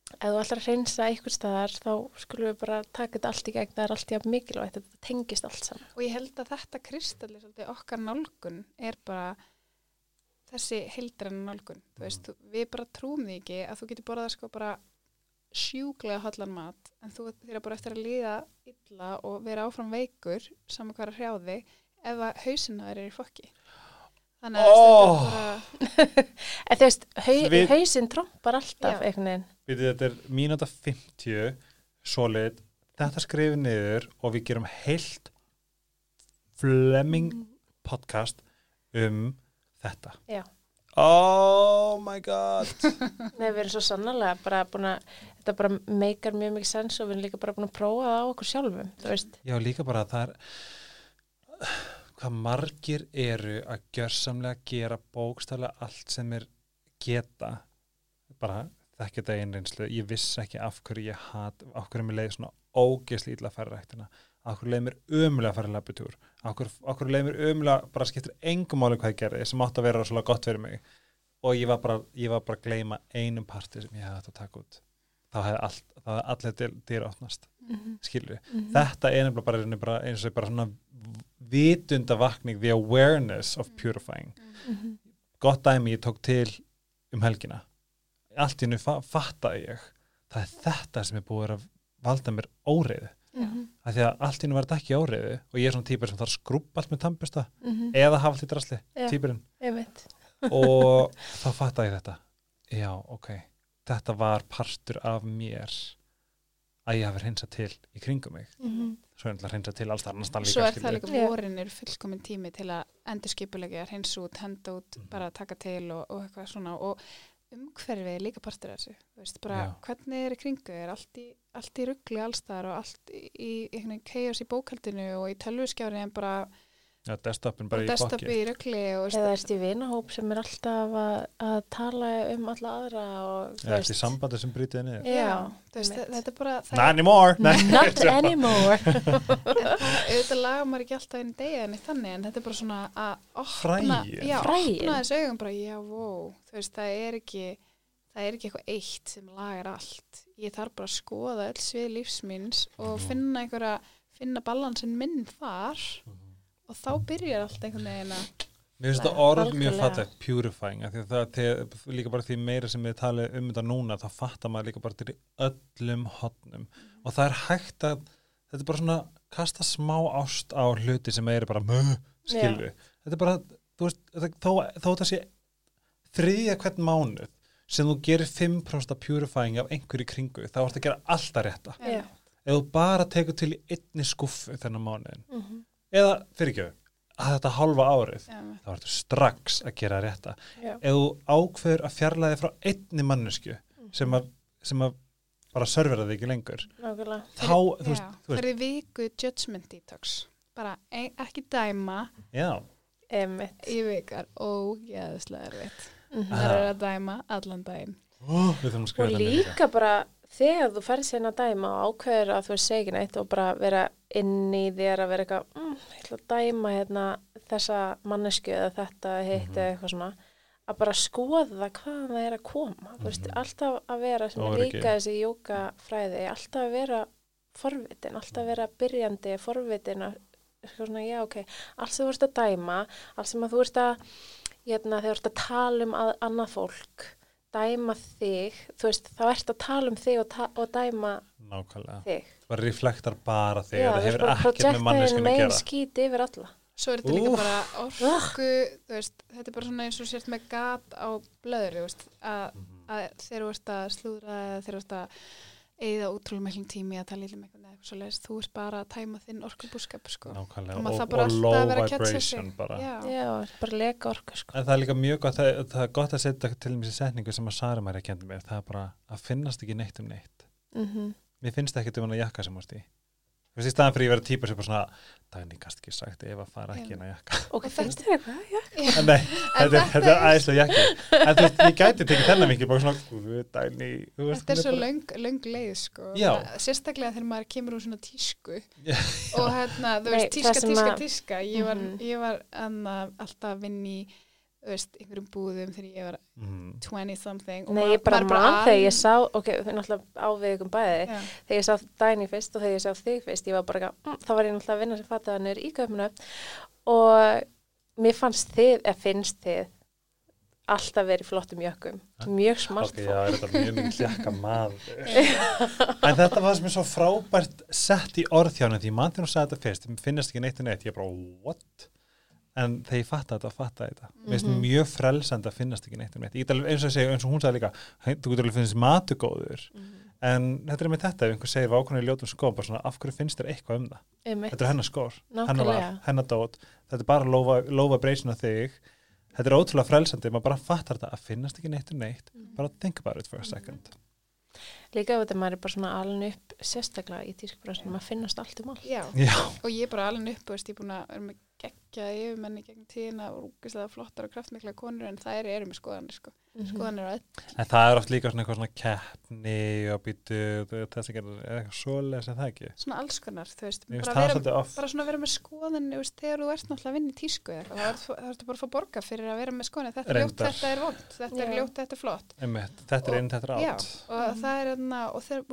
ef þú ætlar að reynsa einhver staðar þá skulum við bara taka þetta allt í gegn. Það er allt í að mikilvægt, þetta tengist allt saman. Og ég held að þetta kristallir okkar nálgun er bara þessi heildræna nálgun. Þú veist, þú- við bara trúum því ekki að þú getur borðað sko bara sjúklega hollan mat en þú þurfa bara eftir að líða illa og vera áfram veikur saman hvað er að hrjáði ef að hausina þær er í fokki þannig að Oh. þetta er bara En þú veist, hau, Við- hausinn trompar alltaf einhvern veginn. Við þetta er mínúta 50 solid, þetta skrifið niður og við gerum heilt Fleming podcast um þetta Já. Oh my god. Nei, við erum svo sannlega bara búin að, þetta bara meikar mjög mikið sens og við erum líka bara búin að prófa það á okkur sjálfum, þú veist. Já, líka bara að það er hvað margir eru að gjörsamlega gera bókstaflega allt sem er geta bara þekki þetta einreynslu ég vissi ekki af hverju ég hat af hverju mér leiði svona ógeðsli illa að hverju leiði mér ömulega að fara labbitúr af hverju, af hverju leiði mér ömulega bara skiptir engum máli hvað ég gerði sem átti að vera svona gott fyrir mig. Og ég var bara, ég var bara að gleyma einum parti sem ég hefði átt að taka út. Þá hefði allt, þá hefði allir dyr átnast skilur við Mhm. þetta er nefnilega bara, bara eins og bara svona vitundavakning the awareness of purifying. Mhm. gott dæmi ég tók til um helgina. Allt í fa fattaði ég það er þetta sem er búið að valda mér óreiðu. Mhm. Af því að allt í hennu var þetta ekki óreiðu og ég er svona típur sem þarf að skrúpa allt með tannbusta Mhm. eða hafa allt í drasli, Einmitt. og þá fattaði ég þetta. Já, ok, þetta var partur af mér að ég hafi hreinsað til í kringum mig. Mhm. svo er náttúrulega hreinsað til alls þar annars staðar Svo er það líka vorin er fullkomin tími til að endur skipulegja, hreins út, henda út, Mhm. bara taka til og, og eitthvað svona. Og umhverfið er líka partur af þessu, veist, bara hvernig er í kringu, er allt í, allt í ruggli allstaðar og allt í, í veginn chaos í bókaldinu og í tölvuskjári en bara, Já, desktopin bara bara í desktopi fokki. í ruggli og Eða erst í vinahóp sem er alltaf að, að tala um alla aðra og þú Eða eftir sambandi sem brýtið niður. Já, þú veist, þetta er bara Not anymore! Not anymore. auðvitað lagar maður ekki alltaf einn degi en þannig, en þetta er bara svona að opna, Frægin. já, Frægin. opna þessu augum bara, já, wow, þú veist, það er ekki það er ekki eitthvað eitt sem lagar allt ég þarf bara að skoða öll svið lífsmins og Mhm. finna einhverja finna balansin minn þar og þá byrjar allt einhvern veginn að Mér finnst þetta orð mjög fallegt, purifying, af því að það, líka bara því meira sem við talið um þetta núna, þá fattar maður líka bara til öllum hotnum og það er hægt að, þetta er bara svona kasta smá ást á hluti sem eru bara mög, skilju. Þetta er bara, þú veist, þó þetta sé þriðja hvern mánuð sem þú gerir 5% af purifying af einhverju kringu, þá ertu að gera alltaf rétta. Já. Ef þú bara tekur til í einni skuffu þennan mánuðin, Mhm. Eða fyrir ekki, að þetta halva árið, já, þá ertu strax að gera rétta. Já. Ef þú ákveður að fjarlæði frá einni mannesku sem að, sem að bara servera þig ekki lengur, Nákvæmlega. þá, þú veist, já, þú veist, fyrir viku judgment detox. Bara ein, ekki dæma. Í vikar. Ógeðslega erfitt. Mhm. það er að dæma allan daginn. Ó, við þurfum að Og líka bara þegar þú ferð sérna dæma og ákveður að þú er segin eitt og bara vera inn í þér að vera eitthvað, mm, ég ætla að dæma hérna, þessa mannesku eða þetta hitt Mhm. eða eitthvað svona að bara skoða hvað það er að koma þú veist, Mhm. alltaf að vera sem er líka þessi jókafræði, alltaf að vera forvitin, alltaf að vera byrjandi forvitin að svona, já ok, allt sem þú ert að dæma allt sem að þú ert að hérna, þegar þú ert að tala um að, annað fólk dæma þig þú veist, þá ert að tala um þig og, og dæma Nákvæmlega. þig Það reflektar bara þig, Já, það hefur bara ekkert með manneskunni að gera. skíti yfir alla Svo er þetta líka Úff. bara orku, þú veist, þetta er bara svona eins og sért með gat á blöðri, þú veist, að, Mhm. að þegar þú ert að slúðra eða þegar þú ert að eigða útrúlega miklum tími að tala eða eitthvað svo leiðist, þú ert bara að tæma þinn orkubúskap, sko. Nákvæmlega, Og og, low að að vibration bara. Já, já, bara leka orku sko. En það er líka mjög gott, það, það er gott að setja til mér setningu sem að Sara Marja kendi mér, það er bara að finnast ekki neitt um neitt. mm Mér finnst ekkert um hana jakka sem varst í. Þú veist, í staðan fyrir ég vera típa sem bara svona, það er nýgast ekki sagt ef að fara ekki inn á jakka. ok, finnst þér eitthvað? En nei, þetta, er- æðislega jakki. En þú veist, ég gæti tekið þennan mikið, bara svona, guð, dæni, þú veist. Þetta er svo löng, löng leið, sko. Já. Það- Sérstaklega þegar maður kemur úr svona tísku Já. og hérna, þú veist, tíska, það tíska, að- tíska. Ég var, Mhm. ég var anna, alltaf að vinna í, veist, einhverjum búðum þegar ég var Mm. 20 something. og Nei, ég bara maður er man þegar ég sá ok, er náttúrulega á við ykkur bæði Já. þegar ég sá Dæni fyrst og þegar ég sá þig fyrst ég var bara, mm, þá var ég náttúrulega að vinna sem fattaðanir í köpunu og mér fannst þið, eða finnst þið alltaf verið flottum jökkum mjög smart Ok, já, er þetta mjög mikið hljaka maður. en þetta var sem er svo frábært sett í orðhjána því mann þegar hún sagði þetta fyrst, mér finnast ekki neitt og neitt, ég bara, what? En þegar ég fatta þetta, fatta þetta. Mér finnst Mhm. mjög frelsandi að finnast ekki neitt um neitt. Ég get alveg- eins og, ég segi, eins og hún sagði líka þú getur alveg finnst matu góður. Mhm. en þetta er með þetta, ef einhver segir vákunni ljótum skóm, bara svona, af hverju finnst þér eitthvað um það? Einmitt. þetta er hennar skór, hennar val, hennar dót. Þetta er bara low, low vibration af þig. Þetta er ótrúlega frelsandi, maður bara fattar þetta að finnast ekki neitt um neitt. Mhm. bara think about it for a second. Líka ef þetta maður er bara svona alin upp sérstaklega í tískbröðsum að finnast allt um allt. Já, já, og ég er bara alveg upp og veist, ég er búin að geggja yfirmenni gegn tíðina og rúkislega flottar og kraftmikla konur en þær eru með skoðanir sko. Mhm. skoðanir á öll. En það er oft líka svona eitthvað svona keppni og býtu þess að gera, er eitthvað svoleiðis en það ekki? Svona alls konar, þú veist, bara, vera, bara svona vera með skoðanir veist, þegar þú ert náttúrulega að vinna í tísku eða eitthvað, þá ertu- bara að fá borga fyrir að vera með skoðanir. Þetta er ljótt, þetta er vond, þetta er Já. ljótt, þetta er flott. Einmitt, þetta er Og- inn, þetta er Já, átt og það er þarna og þegar,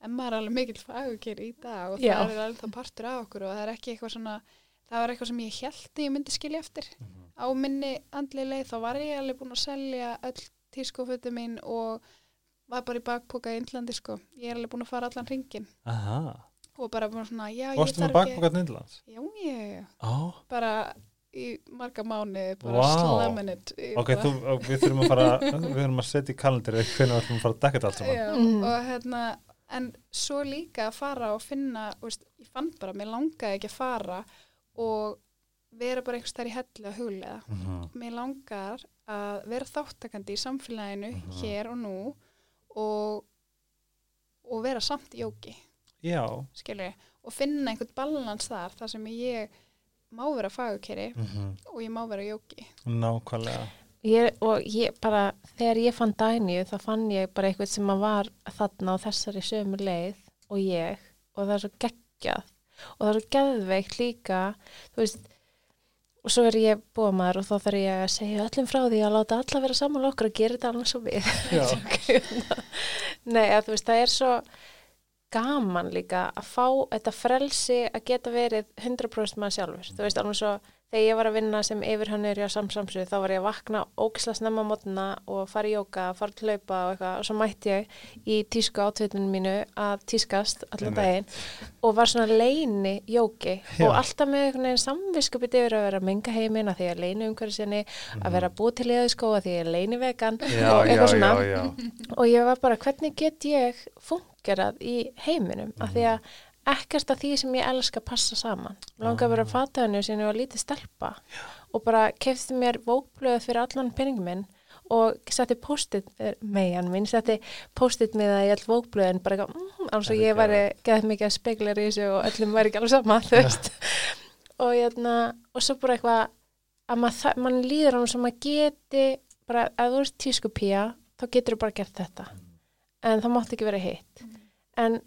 er en maður er alveg mikill fagukir í dag og Já. það er alveg það partur af okkur og það er ekki eitthvað svona það var eitthvað sem ég held að ég myndi skilja eftir Mhm. á minni andli leið þá var ég alveg búin að selja öll tískofötu mín og var bara í bakpoka í Indlandi sko ég er alveg búin að fara allan ringin Aha, og bara búin svona, já, ég varstu með bakbókat Nýndlands? já, já, já, Ó, bara í marga mánu, bara Vá. slamming it Ég ok, bara- þú, og við þurfum að fara við þurfum að setja í kalendir hvernig við ætlum að fara að dekka þetta allt saman Já, Mhm. og hérna en svo líka að fara og finna veist, ég fann bara, mér langaði ekki að fara og vera bara einhvers þar í hellu að huglega Mhm. mér langar að vera þáttakandi í samfélaginu Mhm. hér og nú og, og vera samt í skilur og finna einhvern balans þar þar sem ég má vera fagukeri mhm, og ég má vera jóki. Nákvæmlega Ég, og ég bara, þegar ég fann Dænju þá fann ég bara eitthvað sem að var þarna á þessari sömu leið og ég. Og það er svo geggjað. Og það er svo geðveikt líka þú veist og svo er ég búa maður og þá þarf ég að segja öllum frá því að láta alla vera saman okkur og gera þetta alveg svo við. Nei, að veist, það er svo gaman líka að fá þetta frelsi að geta verið 100% maður sjálfur. Þú veist, alveg svo þegar ég var að vinna sem yfir hann er á samsamsu þá var ég að vakna ógislega snemma mótna og fara í jóka, fara til hlaupa og eitthvað. Og svo mætti ég í tísku átvitunum mínu að tískast Einmitt. daginn og var svona leini jóki Já. og alltaf með einhvern veginn samviskupið yfir að vera að menga heiminn að því að leini umhverju sinni að vera að búa til í skóa því að leini vegan já, og eitthvað svona. já, og ég var bara, hvernig get ég fungerað í heiminum? Af því að ekkert af því sem ég elska passa saman. Mér langaði bara að fata henni sem ég var lítið stelpa og bara kefti mér vókblöðu fyrir allan peningum minn og setti post-it, megan minn, setti post-it með það í all vókblöðin bara eitthvað, mm, alveg svo ég væri geðið mikið að spegla í þessu og öllum væri ekki alveg sama, þú veist. Og, hérna, og svo bara eitthvað að maður, mann líður hann sem að geti bara, að þú ert tískupía þá getur þú bara gert þetta. En það mátti ekki vera hitt. En,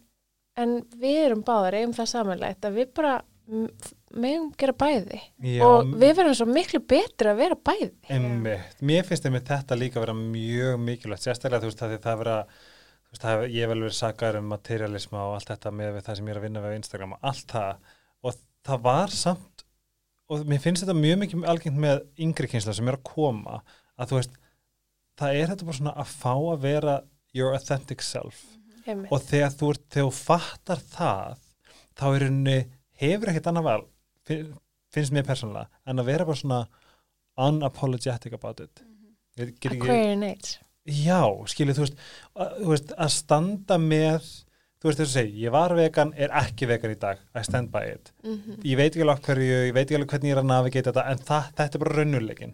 en við erum báðar eigum það samanlegt að við bara m- megum gera bæði. Já, og við verðum svo miklu betri að vera bæði. Einmitt. Mér finnst þetta líka að vera mjög mikilvægt, sérstaklega þú veist að það vera, þú veist, það ég vel verið sakar um materialisma og allt þetta með það sem ég er að vinna við Instagram og allt það. Og það var samt og mér finnst þetta mjög mikið algengt með yngri kynsla sem er að koma að þú veist, það er þetta bara svona að fá að vera your authentic self Einmitt. og þegar þú, ert, þegar þú fattar það þá er henni hefur ekkert annað val fin- finnst mér persónulega en að vera bara svona unapologetic about it. Get ekki- Aquarian Age já, skilur þú þú veist að standa með þú veist þess að segja, ég var vegan, er ekki vegan í dag I stand by it. Mm ég veit ekki alveg hverju, ég veit ekki alveg hvernig ég er að navigata þetta en það, þetta er bara raunurleikin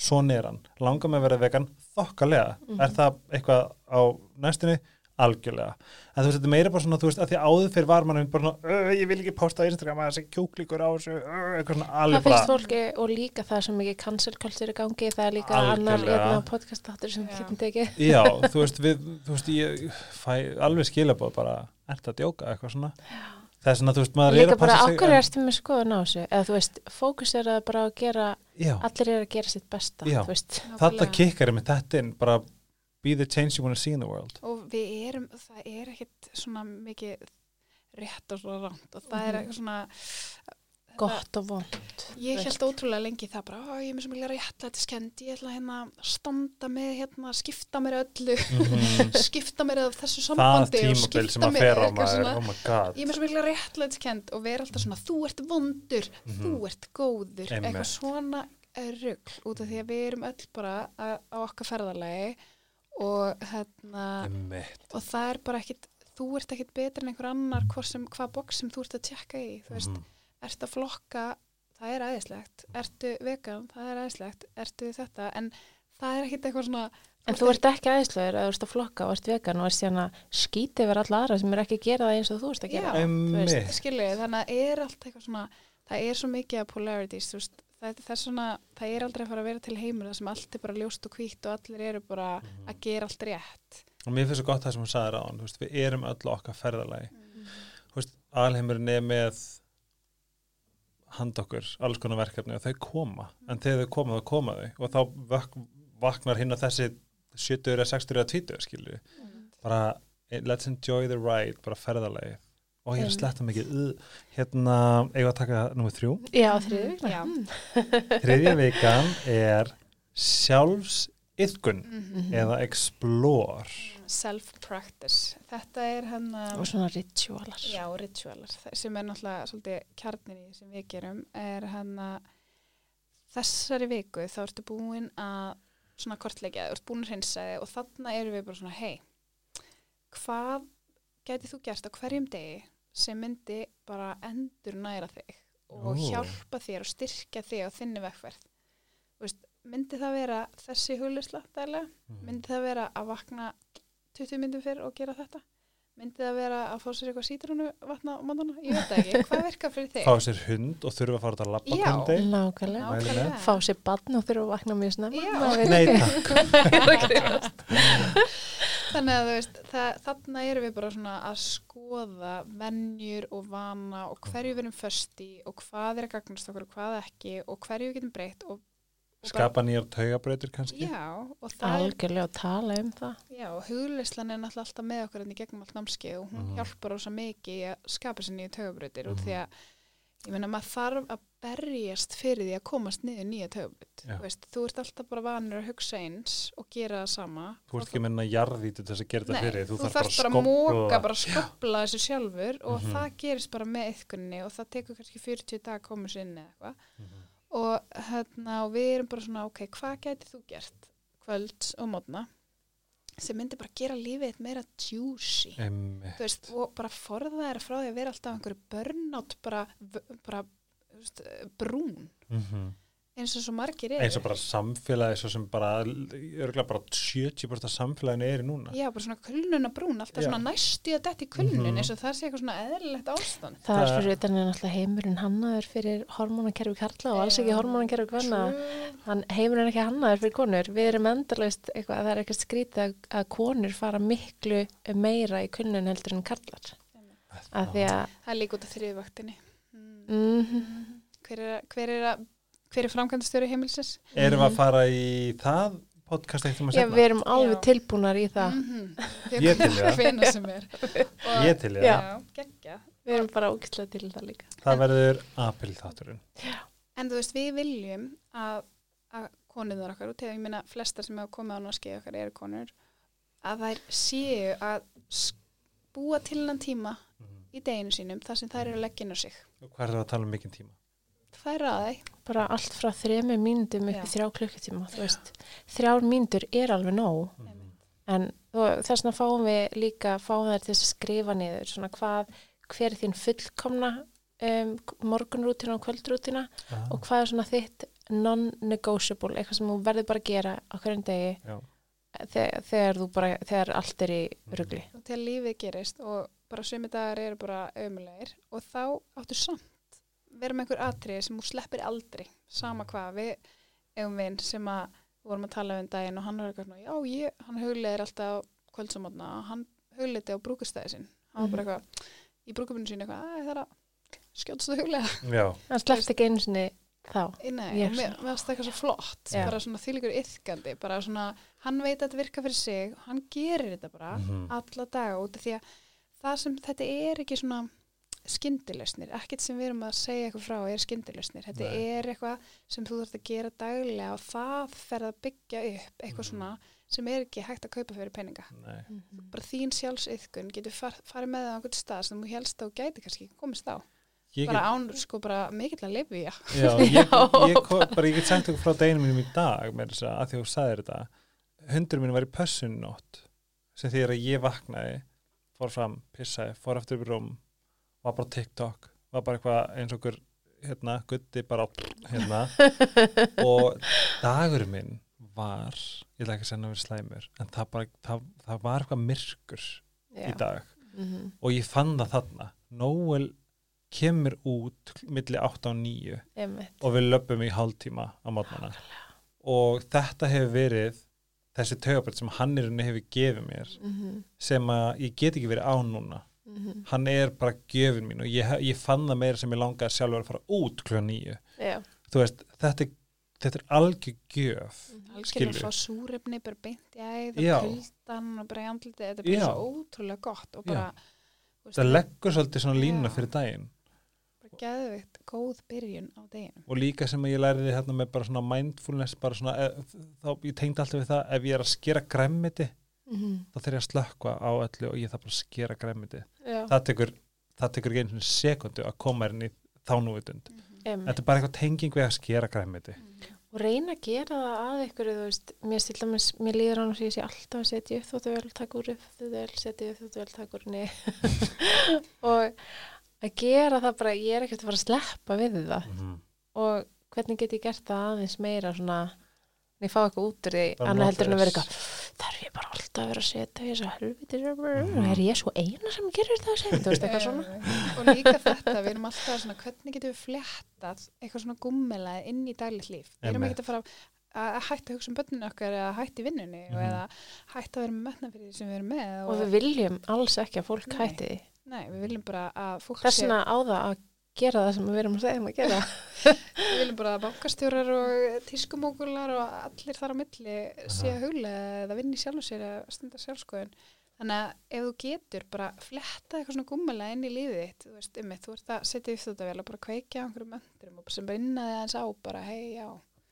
svona er hann, langar mig að vera vegan? Þokkalega, Mhm. er það eitthvað á næstunni, algjörlega en þú veist, þetta er meira bara svona, þú veist, að því áður fyrir var mann bara svona, "Ö, ég vil ekki posta á Instagram að þessi kjúklíkur á þessu, ö, eitthvað svona Það alveg finnst bara, fólki og líka það sem ekki cancel culture í gangi, það er líka annar Algjörlega. einna podcast áttur sem Já. getum tekið. já, þú veist, við þú veist, ég fæ alveg skilabóð bara, ert að djóka eitthvað svona það er svona, þú veist, maður er Líka að bara passa ákveður ertu með skoðun á þessu, eða þú veist, fókus er að bara að gera, já, allir er að gera sitt besta, Já. þú veist. þetta Nákvæmlega. kikkar með þetta inn, bara be the change you want to see in the world og við erum, það er ekkit svona mikið rétt og svo ránt og það er Mhm. eitthvað svona gott og vond. Ég held ótrúlega lengi það bara, "Ó, ég er með sem vilja réttlætiskend, ég ætla hérna að standa með hérna, skipta mér öllu, Mhm. skipta mér af þessu það sambandi og tímabil skipta sem að mér fer á maður svona. oh Ég er með sem vilja réttlætiskend og vera alltaf svona, þú ert vondur, þú ert góður, Mhm. Einmitt. eitthvað svona rugl út af því að við erum öll bara á á okkar ferðalagi og hérna, og það er bara ekkit, þú ert ekkit betur en einhver annar sem, hvað box sem þú ert að tjekka í, þú veist, Mhm. ertu að flokka það er æðislegt, ertu vegan það er æðislegt, ertu þetta en það er ekkit eitthvað svona En þú ert ekki aðeinslegur að þú ert að flokka og ert vegan og ert síðan að skýti yfir alla aðra sem er ekki að gera það eins og þú ert að gera. Já. Þú veist. Skilju, þannig að er allt eitthvað svona það er svo mikið af polarities þú veist, það, það, er svona, það er aldrei að fara að vera til heimur það sem allt er bara ljóst og hvítt og allir eru bara Mhm. að gera allt rétt. Og mér finnst svo gott það sem hún sagði ráðan veist, við erum öll okkar ferðalagi. Þú veist, alheimurinn er með hand okkur, alls konar verkefni og þau koma, en þegar þau koma þá koma þau. Og þá vak vaknar hinn á þessi 70 eða 60 eða 20 skilju, bara eh, let's enjoy the ride, bara ferðalagi og ég er að sletta mikið hérna, við að taka nummið þrjú Já, vikna. Já. þriðja vikan er sjálfsiðgun Mhm. eða explore self-practice þetta er hann Og svona ritualar. Já, ritualar, sem er náttúrulega svolítið kjarnin í sem við gerum er hann að þessari viku þá ertu búin að svona kortleikja, þú ert búin að hreinsa þig og þarna erum við bara svona, hei hvað gæti þú gert á hverjum degi sem myndi bara endur næra þig og Ó. hjálpa þér og styrkja þig á þinni vekkverð myndi það vera þessi huglisla dælega, myndi það vera að vakna 20 myndum fyrr og gera þetta myndi það vera að fá sér eitthvað sítrunu vatna á mótana, ég veit ekki, hvað virkar fyrir þig? fá sér hund og þurfa að fara út að labba Já. hvernig deg Nákvæmlega. Fá sér badn og þurfa að vakna mjög. Já. Veit Nei, takk. Þannig að veist, það, þarna erum við bara svona að skoða vennjur og vana og hverju við erum föst í og hvað er að gagnast okkur og hvað ekki og hverju við getum breytt og, og skapa nýjar taugabrautir kannski Já, og það Algjörlega að tala um það. já, og hugleislan er náttúrulega alltaf með okkur enn í gegnum allt námskeið og hún Mhm. hjálpar ósa mikið í að skapa sér nýju tögubrautir Mhm. og því að ég meina maður þarf að berjast fyrir því að komast niður nýja þú veist, þú ert alltaf bara vanur að hugsa eins og gera það sama. Þú ert ekki hennar jarðvítu þess að gera Nei, fyrir þú, þarf þarfst bara að móka, bara að skopla þessu sjálfur og Mhm. það gerist bara með yfkunni og það tekur kannski 40 dag að koma sér inn eða eitthvað. Mhm. og, hérna, og við erum bara svona, ok, hvað gæti þú gert kvöld og mótna sem myndi bara gera lífið meira juicy. Veist, og bara forða þér frá því að vera alltaf einhverju burnout bara, bara veist, brún. Mhm. Eins og svo margir eru eins og bara samfélagi svo sem bara, örgulega bara 70% af samfélaginu er í núna Já, bara svona kulnuna brún, alltaf Já. svona næstu að detti kulnun Mhm. eins og það sé eitthvað svona eðlilegt ástand Það er Það- fyrir utan en alltaf heimurinn hannaður fyrir hormónakerfi karla og alls ekki hormónakerfi. Hann heimurinn er ekki hannaður fyrir konur. Við erum endalaust eitthvað, það er eitthvað skrítið að, að konur fara miklu meira í kunnun heldur en karlar. Af því að, Það er líka út af þriðvaktinni mm. mm, hver, er, hver er að hver er framkvæmdastjóri heimilsins? erum við að fara í það podcast eitt um að já, segna við erum alveg Já. tilbúnar í það. Mm Ég til það. Er ég til það, Við erum bara ógæslega til það líka. það verður apil þátturinn En þú veist, við viljum að, að konunar okkar, og þegar ég minna flestar sem hafa komið á náskið okkar eru konur, að þær séu að búa til hennan tíma í deginu sínum þar sem þær eru að leggja inn á sig. og hvað er það að tala um mikinn tíma Það er að þeim. Bara allt frá þremi mínútum upp í þrjá klukkutíma. Þú veist, þrjár mínútur er alveg nóg. Mhm. En þess vegna fáum við líka, fáum þær til að skrifa niður, svona hvað, hver er þín fullkomna um, morgunrútina og kvöldrútina Ah, og hvað er svona þitt non-negotiable, eitthvað sem þú verður bara að gera á hverjum degi þegar, þegar, þú bara, þegar allt er í rugli. og til að lífið gerist og bara sumi dagar eru bara ömulegir og þá áttu samt vera með einhver atriði sem þú sleppir aldrei sama hvað, við eigum vinn sem að við vorum að tala um daginn og hann var eitthvað svona, já, ég, hann hugleðir alltaf kvöldsamotna og hann hugleiti á brúkustæði sinn. Hann var bara eitthvað, í brúkupinu sín eitthvað, að það er að skjótstu huglega Það sleppst ekki einu sinni þá. Nei, mér fannst það eitthvað svo flott. Já. bara svona þýlikur yfkandi bara svona, hann veit að þetta virka fyrir sig og hann gerir þetta bara Mhm. alla daga út af því að það sem þetta er ekki svona skyndilausnir, ekkert sem við erum að segja eitthvað frá er skyndilausnir, þetta Nei. er eitthvað sem þú þarfst að gera daglega og það fer að byggja upp eitthvað Mhm. svona sem er ekki hægt að kaupa fyrir peninga Nei. Mhm. bara þín sjálfsiðkun getur far, farið með það á einhvern stað sem þú helst að þú gæti kannski komist á Ég bara get, án, sko, bara mikill að lifi já. já, ég, ég, ko- bara, ég get sagt okkur frá deginum mínum í dag með þess að því að þú sagðir þetta hundur mín var í pössunnótt sem því að ég vaknaði fór fram, pissaði, fór aftur upp í rúm var bara á TikTok var bara eitthvað eins og okkur hérna, gutti bara á hérna. Og dagurinn minn var ég ætla ekki að segja að vera slæmur en það, bara, það, það var eitthvað myrkur í dag. Mhm. og ég fann það þarna. Nóel kemur út milli 8 og 9 Einmitt. og við löpum í hálftíma á mótnana og þetta hefur verið þessi tögabröð sem hann er henni hefur gefið mér Mhm. sem að ég get ekki verið á núna Mhm. hann er bara gjöfin mín og ég, ég fann það meira sem ég langaði sjálfur að fara út kljóða nýju Já. þú veist, þetta, er- þetta er algjör gjöf algjörlega Skilurðu? fá súrefni bara beint í æð og kuldan og bara í andliti þetta er bara Já. svo ótrúlega gott og bara, veist, það leggur svolítið svona línuna Já. fyrir daginn bara geðvikt góð byrjun á deginum og líka sem ég læriði hérna með bara svona mindfulness bara svona, e, þá ég tengdi alltaf við það ef ég er að skera græmmiti Mhm. þá þarf ég að slökka á öllu og ég þarf bara að skera græmmiti Já. það tekur, það tekur ekki einu sekundu að koma inn í þá núvitund Einmitt. þetta er bara eitthvað tenging við að skera græmmiti og reyna að gera það að ykkur þú veist, mér stil dæmis, mér líður hann og ég sé alltaf að setja upp þóttu vel, taka úr upp þóttu vel, setja upp þóttu vel, taka úr og að gera það bara, ég er ekkert að fara að sleppa við það mm. og hvernig get ég gert það aðeins meira svona, en ég fá eitthvað út úr því annað heldur en að vera eitthvað þarf ég bara alltaf að vera að setja í þess að helviti Mhm. er ég svo eina sem gerir það að segja, þú veist eitthvað svona? Og líka þetta, við erum alltaf svona hvernig getum við flettað eitthvað svona gummilaði inn í daglegt líf? Við erum ekkert að fara að hætta að hugsa um börninu okkar eða hætta í vinnunni og eða hætta að vera með metna fyrir því sem við erum með og við viljum alls ekki að fólk Nei. hætti því. Nei, við viljum bara að fólk þess vegna á það að gera það sem við erum að segja um að gera. Við viljum bara að bankastjórar og tískumókular og allir þar á milli sé að huglega eða vinni sjálf sér að stunda sjálfskoðun þannig að ef þú getur bara fletta eitthvað svona gummilega inn í lífið þitt þú veist, um þú ert að setja upp þetta vel og bara kveikja á einhverjum möndrum og sem bara innaði aðeins á bara, hei, já.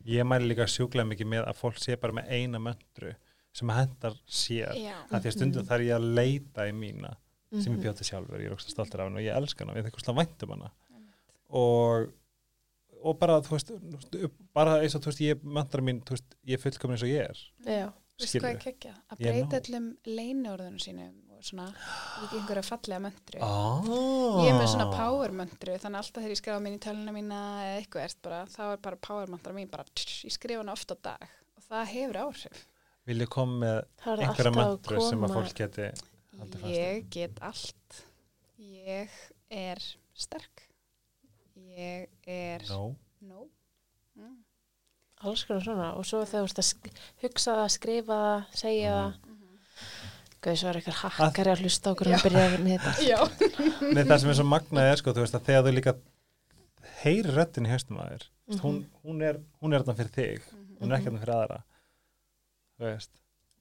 Ég mæli líka sjúklega mikið með að fólk sé bara með eina möndru sem hendar sér. Að því að stundum þarf ég að leita í mína sem ég Mhm. bjóti sjálfur, ég er ógst stoltur af hann og ég elska hann og ég er eitthvað svona væntum hana og, og bara þú veist, bara eins og þú veist ég möndar mín, þú veist, ég er fullkomin eins og ég er Já, Veistu hvað ég kekja? Að breyta má. öllum leiniorðunum sínum og svona líka einhverja fallega möndru. oh. Ég er með svona power möndru, þannig að alltaf þegar ég skrifa mín í töluna mína eða eitthvað ert bara, þá er bara power möndra mín bara, tss, ég skrifa hana oft á dag og það hefur áhrif. vil ég koma með er einhverja möndru sem að fólk geti Haldið fast í. Ég get allt. Ég er sterk. Ég er no. no. Mm. alls konar svona og svo þegar þú ert að hugsa það, skrifa það, segja Mhm. það Gauð, svo er eitthvað hakkari að hlusta okkur og byrja með þetta Já. Nei, það sem er svo magnað er sko, þú veist að þegar þú líka heyri röddin í haustum að þér mm Mhm. hún, hún er, hún er þarna fyrir þig hún er ekki Mhm. þarna fyrir aðra þú veist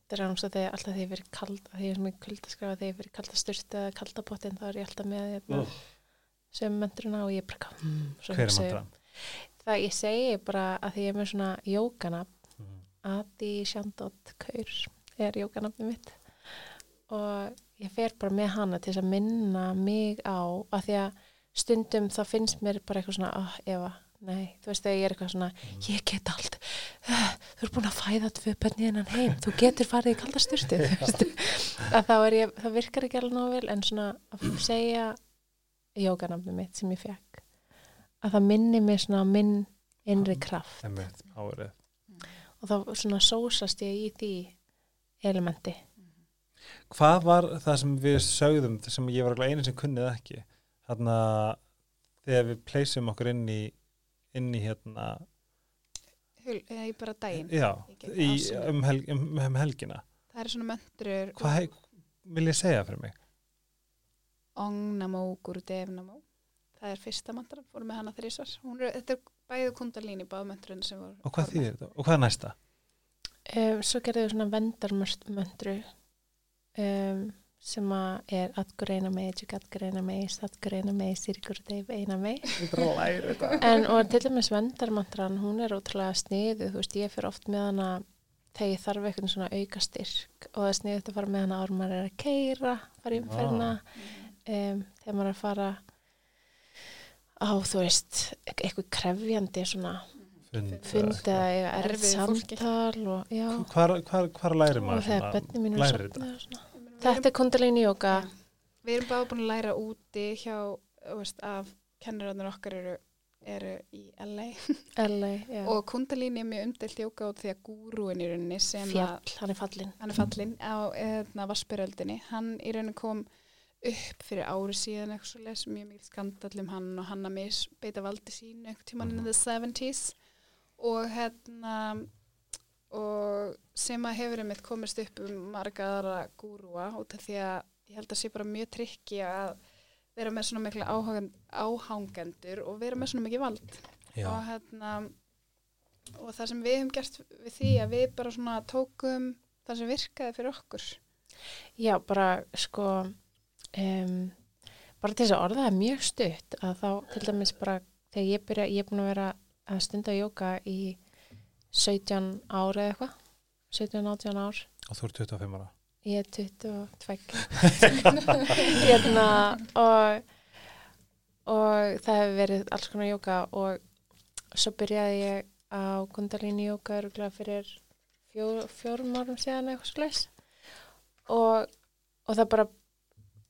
þetta er náttúrulega þegar alltaf þegar ég verið kald að því ég er svona kuldaskrafa þegar ég verið kalda styrstu eða kaldapottin þá er ég alltaf með hérna, Sem möndruna og ég bara eitthvað, mm, hver er mandran það ég segi bara að því ég er með svona jókanafn Mhm. Adi Shandot Kaur er jókanafni mitt. Og ég fer bara með hana til að minna mig á að því að stundum þá finnst mér bara eitthvað svona oh, Eva, nei, þú veist þegar ég er eitthvað svona ég get allt. Þú er búin að fæða tvö bönni innan heim. Þú getur farið í kalda styrstu að þá er ég, það virkar ekki alveg nóg vel en svona að segja jókanafni mitt sem ég fekk að það minni mig svona á minn innri kraft powerið. og þá svona sósast ég í því elementi hvað var það sem við sögðum sem ég var alveg einu sem kunnið ekki þarna þegar við pleysum okkur inn í inn í hérna Hul, eða í bara daginn. já, Í um, helg, um, um helgina Það eru svona möndrur. hvað hei, vil ég segja fyrir mig Ong Namo Guru Dev Namo. Það er fyrsta mantra, fórum með hana þrísvar. Hún er, þetta er bæðu kundalín í voru. og hvað þýðir þetta og hvað er næsta um, svo gerðu við svona vendarmöndru um, sem að er atgreina mig, atgreina mig, atgreina mig, styrkur þeim eina Þetta er að læra þetta. en og til dæmis vendarmantran hún er ótrúlega sniðu, þú veist ég fyrir oft með hana þegar ég þarf eitthvað svona auka styrk og það er sniðut að fara með hana en maður er að keira, fara í umferðina um, þegar maður er að fara á þú veist eitthvað krefjandi svona Fund. fundi eða erfið samtal og Hvar, hvar, hvar lærir og maður er lærir sofnað og svona. Þetta er kundalíni jóka Við erum báð búin að læra úti hjá, veist, af kennararnir okkar eru, eru í LA LA, og kundalíni er mjög umdelt jóka út því að gúrúin í rauninni sem fjall, að hann er fallin hann er fallinn á eðna, vassbyröldinni, hann í rauninni kom upp fyrir ári síðan eitthvað svo les mjög mikið skandall um hann og hann að misbeita valdi sínu einhvern tímann in the 70s og hérna og sem að hefur einmitt komist upp um marga aðra gúrúa út af því að ég held að sé bara mjög trikki að vera með svona mikla áhangen, áhangendur og vera með svona mikið vald. Já, og hérna og það sem við hefum gert við því að við bara svona tókum það sem virkaði fyrir okkur. Já, bara sko um, bara til þess að orða það er mjög stutt að þá til dæmis bara þegar ég byrja, ég er búin að vera að stunda jóka í 17 ára eða eitthvað 17-18 ár. Og þú er 25 ára. ég er 22 hérna og og það hefur verið alls konar jóka og svo byrjaði ég á kundalíni jóka öruglega fyrir fjó, fjórum árum síðan eitthvað slags og, og það bara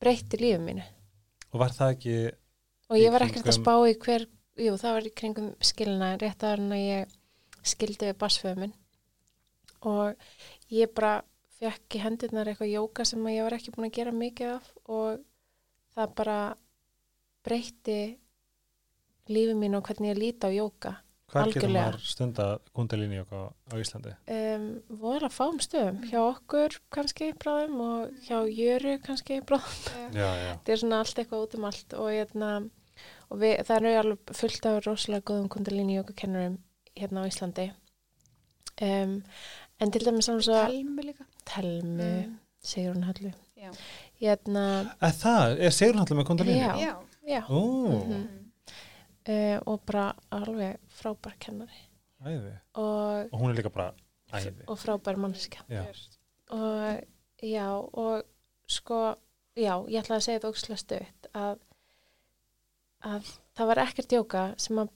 breytti lífið mínu. Og var það ekki, og ég var ekkert að spá í hver jú, það var í kringum skilina rétt að hann að ég skildi við basföðu minn. Og ég bara fekk í hendurnar eitthvað jóka sem ég var ekki búin að gera mikið af og það bara breytti lífið mín og hvernig ég líti á jóka hvað getur maður stunda kundalíni á Íslandi? um, voru að fáum stöðum hjá okkur kannski bráðum og hjá Jöru kannski bráðum Já, já. þetta er svona allt eitthvað út um allt og, hérna, og við, það eru alveg fullt af rosalega góðum kundalíni jóka kennurum hérna á Íslandi um, en til dæmis saman svo Helmu líka Telmu, Mm. Sigrun Hallu Já, hérna, Að það, er Sigrun Hallur með kundalíni? Já. já. já Ó, Mhm. Uh, og bara alveg frábær kennari. Og, Og hún er líka bara æði. og frábær mannskja Já. og já, og sko já, ég ætla að segja þetta ókslega stutt að, að það var ekkert jóka sem að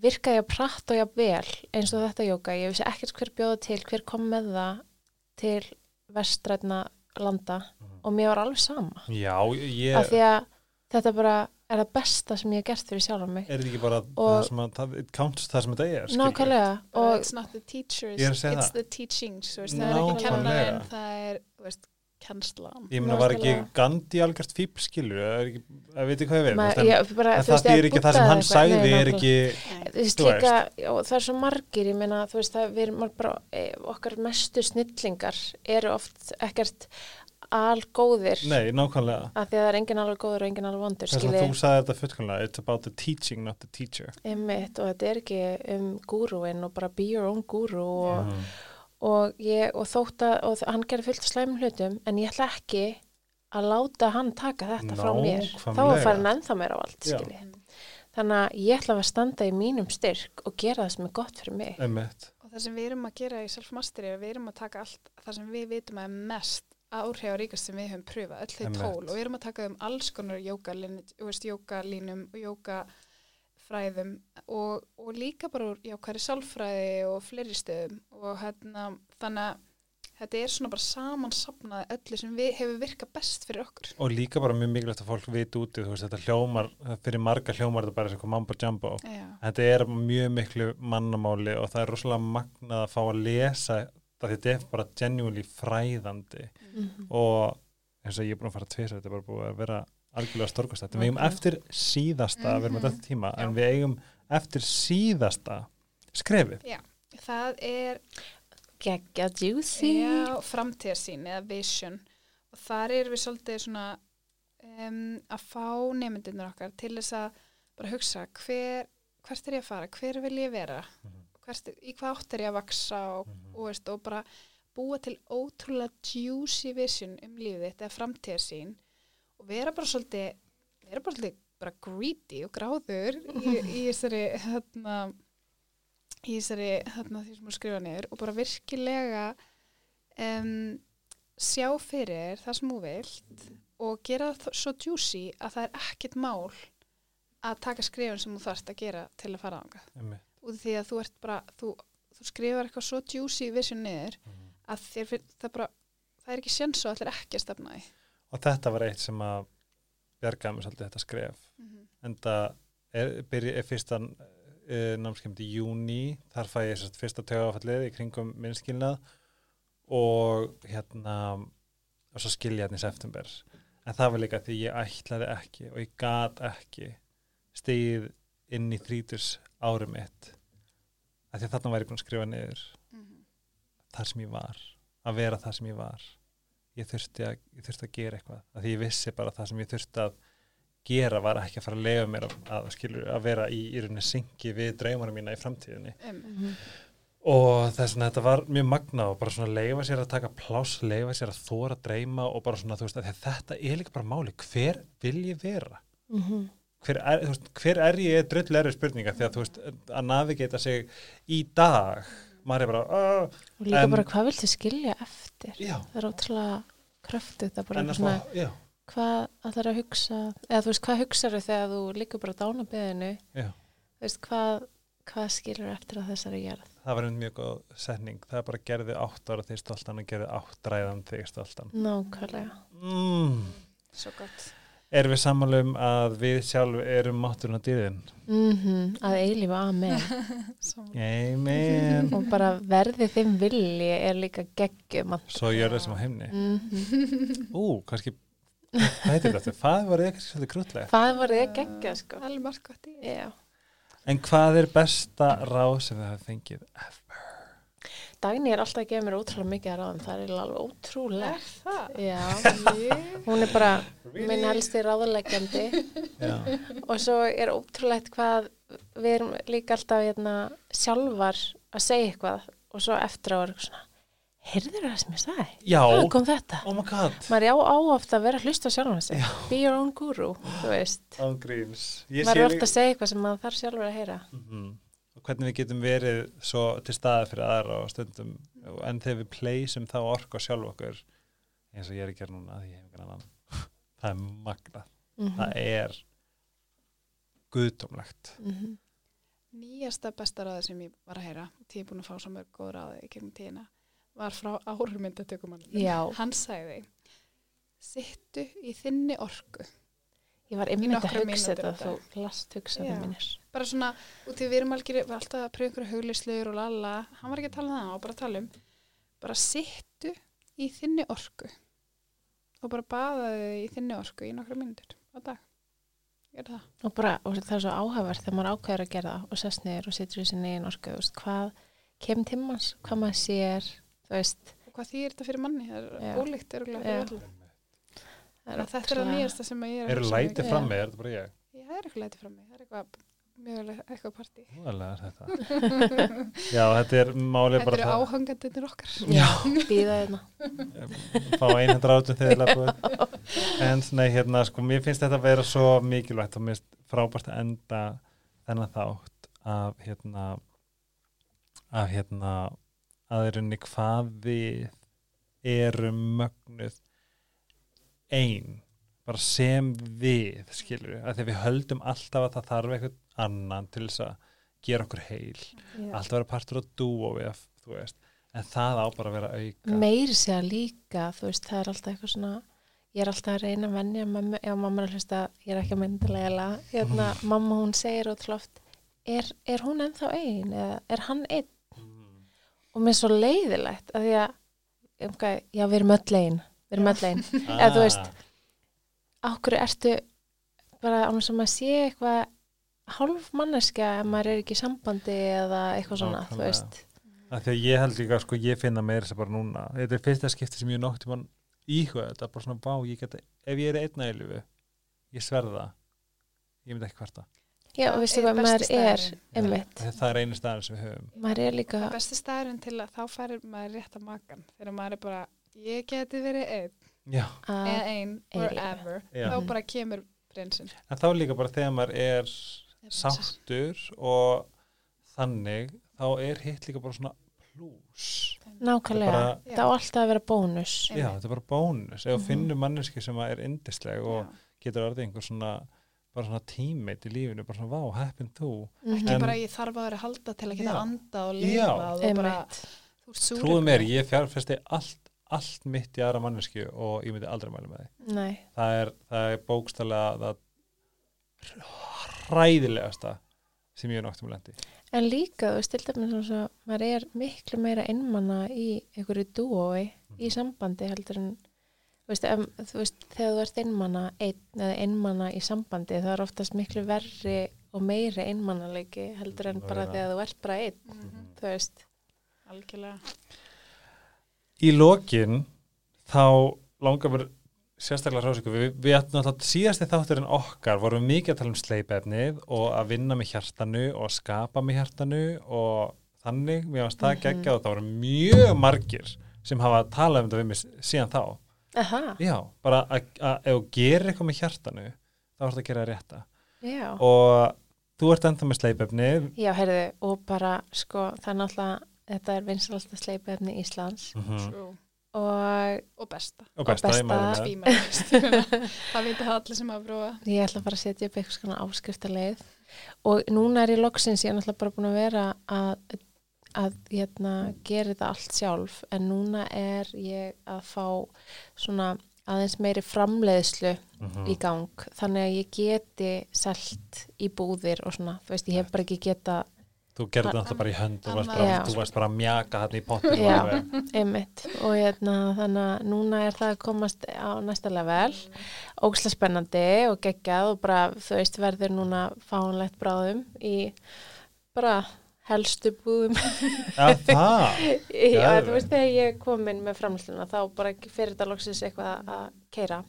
virkaði að pratt og jafn vel eins og þetta jóka, ég vissi ekkert hver bjóða til hver kom með það til vestrætna landa. Og mér var alveg sama. Já, ég, af því að þetta bara er það besta sem ég hef gert fyrir sjálf mig. Er þetta ekki bara Og- það sem að, það, it counts það sem þetta er, nákvæmlega og it's not the teachers, er it's það. the teachings þú veist, það er ekki kennarinn, það er þú veist, kennslan. Ég meina, var ekki. Gandhi algjört fíp, skilur, er að veit hvað ég veist, það er ekki það sem hann sagði, er ekki, það er svo margir ég meina, þú veist, það við erum bara e, okkar mestu snillingar eru oft ekkert algóðir nei, nákvæmlega. af því að það er engin alveg góður og engin alveg vondur Þess að þú sagði þetta fullkomlega, it's about the teaching, not the teacher. einmitt og þetta er ekki um gúrúin og bara be your own gúrú og, Mhm. og, ég, og þótt að og hann gerði fullt slæmum hlutum en ég ætla ekki að láta hann taka þetta frá mér þá fara hann ennþá meira á allt þannig að ég ætla að standa í mínum styrk og gera það sem er gott fyrir mig Einmitt. og það sem við erum að gera í self-mastery er að við erum að taka allt það sem við vitum að er mest áhrifaríkast sem við höfum pröfað, öll þau tól. Og við erum að taka um alls konar jókalínum og jókafræðum og, og líka bara úr jákværi sálfræði og fleiri stöðum. Og hérna, þannig að þetta er svona bara samansapnað öllu sem við hefur virkað best fyrir okkur. Og líka bara mjög mikilvægt að fólk viti úti, þú veist, þetta hljómar, fyrir marga hljómar þetta bara sem eitthvað mambo jumbo. Já, Þetta er mjög miklu mannamáli og það er rosalega magnað að fá að lesa það þetta er bara genuinely fræðandi Mhm. og eins og ég er búin að fara tvis þetta er bara búið að vera algjörlega storkast þetta. Við eigum eftir síðasta, við erum að Mhm. þetta tíma, en Já. við eigum eftir síðasta skrefið. það er geggja juicy Já, framtíðarsýn eða vision og þar erum við svolítið svona um, að fá nefndinur okkar til þess að bara hugsa hver, hvert er ég að fara, hver vil ég vera Mhm. Hvert, í hvað átt er ég að vaksa og, Mhm. og, veist, og bara búa til ótrúlega juicy vision um lífið þitt eða framtíðar sín og vera bara svolítið vera bara svolítið bara greedy og gráður í, í þessari hérna í þessari hérna því sem þú skrifa niður og bara virkilega um, sjá fyrir það sem þú vilt og gera það svo juicy að það er ekkert mál að taka skrifin sem þú þarfst að gera til að fara ánga einmitt. Út af því að þú ert bara þú, þú skrifar eitthvað svo juicy vision niður Mhm. að þér finn það bara það er ekki séns og allir ekki að stefna því. Og þetta var eitt sem að bjargaði mér svolítið þetta skref. En það er, er fyrstan uh, námskeimt í júni þar fæ ég fyrsta tögafallið í kringum minnskilnað. Og hérna og svo skilja hérna í september. En það var líka því ég ætlaði ekki og ég gat ekki stegið inn í þríturs árum mitt. Að því að þarna var ég búin að skrifa niður þar sem ég var að vera þar sem ég var. Ég þurfti að, ég þurfti að gera eitthvað. Að því ég vissi bara það sem ég þurfti að gera var ekki að fara að lega mér að, að, skilur, að vera í, í rauninni syngi við draumarum mína í framtíðinni. Um, og þess vegna þetta var mjög magna og bara svona leifa sér að taka pláss, leifa sér að þóra að dreyma og bara svona þú veist að þetta er líka bara máli, hver vil ég vera? Mhm. Hver er, veist, hver er ég? Drull erfið spurninga því að þú veist að navigata sig í dag. Maður er bara uh, og líka En- bara hvað viltu skilja eftir? Já, það er ótrúlega kröftið það bara að svona já, hvað er að hugsa? Eða þú veist hvað hugsaðu þegar þú líka bara á dánabeðinu já. Þú veist hvað, hvað skilur eftir á þessari jörð? Það var einmitt mjög góð setning. Það er bara gerði átt ára þig stoltan og gerði átt ræðan þig stoltan. Nákvæmlega. Mm. svo gott erum við sammálum að við sjálf erum mátturinn á dýðin mm að eilífa amen. Amen. Og bara verði þeim vilji er líka geggjum svo gjör það sem á heimni mm ú, kannski hvað heitir þetta? það var eitthvað svolítið krútlega hvað var þið geggja sko. Alveg margt gott í Já. en hvað er besta ráð sem það fengið Dagný er alltaf að gefa mér ótrúlega mikið að ráðum það er alveg ótrúlega það? Já, hún er bara minn helsti ráðuleggjandi já, og svo er ótrúlegt hvað við erum líka alltaf hérna, sjálfar að segja eitthvað og svo eftir á er eitthvað svona heyrður það sem ég sagði? já. Hvað kom þetta? oh my god. Maður er á áoft að vera að hlusta sig. Be your own guru, þú veist. Maður er ofta að segja eitthvað sem maður þarf sjálfur að heyra. Mhm. og hvernig við getum verið svo til staða fyrir aðra og stundum en þegar við pleysum þá orku á sjálf okkur eins og ég er að gera núna því ég hef ekki annan það er magna, mm það er guðdómlegt. -hmm. nýjasta besta ráði sem ég var að heyra því ég er búin að fá svo mörg góð ráði í gegnum tíðina var frá ármyndatökumann Já. hann sagði sittu í þinni orku ég var Í einmitt að hugsa þetta þú last hugsaði mínir. Bara svona, út því við erum algjör við alltaf að pröfa einhverju huglislegur og lala. Hann var ekki að tala um það, hann var bara að tala um bara sittu í þinni orku og bara baðaði í þinni orku í nokkra mínútur á dag. Gerðu það. og bara, og það er svo áhæfart þegar maður ákveður að gera það og sest niður og situr í sinni eigin orku, þú veist, hvað kemur tímans, hvað maður sér þú veist, og hvað þýr þetta fyrir manni, það er ólíkt örgulega Já. fyrir öllum það þetta er það nýjasta sem ég er eru lætið mikið. frammi, er þetta bara ég? Já, það er eitthvað lætið frammi, það er eitthvað mjög eitthvað partí. Er Já, þetta er málið Þetta eru það áhangandir okkar. Já, býða hérna. Fá einhendur átum þegar en nei, hérna, sko, mér finnst þetta að vera svo mikilvægt og mér finnst frábært að enda þennan þátt af hérna af hérna að unni hvað við erum mögnuð ein bara sem við, skilur við, að því við höldum alltaf að það þarf eitthvað annan til þess að gera okkur heil. Já. alltaf vera partur að þú veist en það á bara að vera auka. Meiri segja líka, þú veist, það er alltaf eitthvað svona ég er alltaf að reyna að venja mömmu, ef mamma er að hlusta, ég er ekki að myndilega hérna, mamma hún segir ótrúlega oft er, er hún ennþá ein eða er hann einn? Mm. og mér er svo leiðilegt að því að um, já, við erum öll ein við erum öll ein, eða þú veist okkur ertu bara ánum sem að sé eitthvað hálf manneskja ef maður er ekki í sambandi eða eitthvað svona, þú Nákvæmlega. veist? Að því að ég held líka, sko, ég finna meira þess að bara núna, þetta er fyrsta skipti sem ég nótti mann íhuga þetta, bara svona bá, ég geta ef ég er einna í lífi, ég sverða ég myndi ekki hvarta Já, og veistu hvað maður er einmitt, það er einu staðar sem við höfum. Maður er líka Það er besti staðurinn til að þá færir maður rétt að makan þegar maður er bara, ég geti verið einn. Já, að eða einn, wherever Já. þá bara kemur prinsinn. En þá líka bara þegar maður er sáttur og þannig þá er hitt líka bara svona plús. Nákvæmlega, bara- það á alltaf að vera bónus. Já, þetta er bara bónus. Ef þú Mhm. finnur manneski sem er indisleg og Já. getur orðið einhver svona bara svona tímeit í lífinu, bara svona vá, heppin þú. Mhm. ekki En- bara ég þarf að vera halda til að geta Já. anda og Já. lifa og bara, þú trúðu mér, ég fjárfesti allt, allt mitt í aðra manneski og ég myndi aldrei mæla með því. Nei, það er, það er bókstælega það hræðilegasta sem ég er noktum lendi en líka, til dæmis eins og maður er miklu meira einmanna í einhverju dúói í Mhm. sambandi heldur en þú veist, ef, þú veist, þegar þú ert einmanna einn eða einmanna í sambandi það er oftast miklu verri og meiri einmannaleiki heldur en bara þegar þú ert bara einn, Mhm, þú veist. Algjörlega í lokin þá langar mér sérstaklega hrósíku, við, við ætlum náttúrulega síðasti þátturinn okkar vorum mikið að tala um sleipefnið og að vinna með hjartanu og skapa með hjartanu og þannig, mér varst það Mhm. geggjað og það voru mjög margir sem hafa talað um þetta við mig síðan þá. Aha, já, bara að, að ef þú gerir eitthvað með hjartanu þá ertu að gera það rétta. Já. Og þú ert ennþá með sleipefnið. Já, heyrðu, og bara, sko, það er náttúrulega þetta er vinsalasta sleipefni Íslands mm True. og og besta og besta, besta. mæli með það. Tvímælalaust. það allir sem hafa prófa ég ætla bara að setja upp eitthvað svona áskriftarleið og núna er ég loksins, ég er náttúrulega bara búin að vera að, að hérna, gera þetta allt sjálf en núna er ég að fá svona aðeins meiri framleiðslu Mhm. í gang þannig að ég geti selt í búðir og svona, þú veist, ég hef bara ekki geta þú gerði þetta bara í hönd þú varst bara, þú varst bara að mjaka hann í pottin Já. einmitt. Og hérna, þannig að núna er það að komast á næsta level. Ógsla spennandi og geggjað og bara, þú veist, verður núna fánlegt bráðum í bara helstu búðum. Já, það Já, þú veist, þegar ég kom inn með framlýsluna þá bara fyrir þetta loksins eitthvað að keira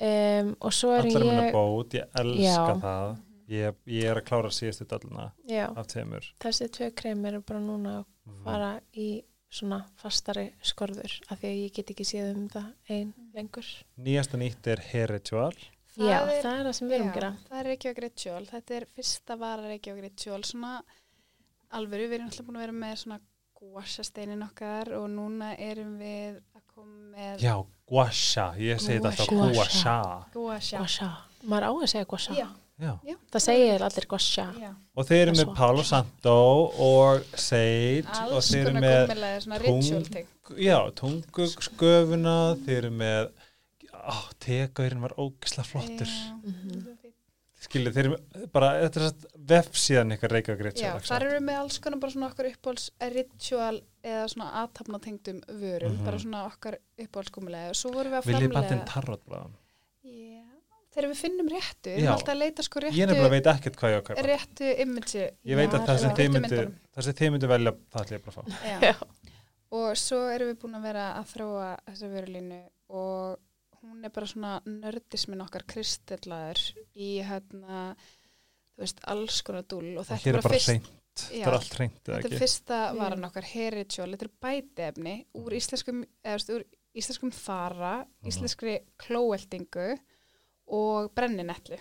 um, og svo er Allar minna ég bót, ég elska Já. það ég, ég er að klára síðustu dallina já, af tveimur. Þessi tvö krem eru bara núna að Mhm. fara í svona fastari skorður af því að ég get ekki séð um það ein lengur. Nýjasta nýtt er Hair Ritual Það Já, er- það er það sem við erum að gera. það er Reykjavík Ritual, þetta er fyrsta vara Reykjavík Ritual, svona alvöru, við erum alltaf búin að vera með svona guashasteinin okkar og núna erum við að koma með Já, guasha, ég segi þetta alltaf guasha. Guasha. Guasha, maður á að segja guasha. Já, Já. það segir allir já. Og þeir eru er með. Palo Santo og Sage og þeir eru með svona tung- já, tungugsköfuna þeir eru með á, tegaurinn var ógisla flottur Já, Mhm. skilju, þeir eru með- bara, þetta er satt vefsíðan ykkar Reykjavík Já, þar eru með alls konar bara svona okkar uppáhalds ritual eða svona aðtapnatengdum vörum, Mhm. bara svona okkar uppáhaldsgummilega og svo vorum við að framlega bandin tarrotbráðan? Já, þegar við finnum réttu, við erum alltaf að leita sko Ég nefnilega réttu, veit ekkert hvað ég á að kaupa. réttu image Ég veit að það sem þið myndu það sem þið myndu velja, það ætlum ég bara að fá. Já. Já. og svo erum við búin að vera að þróa þessa vörulínu og hún er bara svona nördismin okkar kristellaður í hérna þú veist, alls konar dúl og þetta er bara fyrst, já, það er allt hreint eða þetta er ekki? fyrsta varan okkar hair ritual, þetta er bætefni úr íslenskum, eða, úr íslenskum þara, Mhm. íslenskri klóeldingu og brenninetlu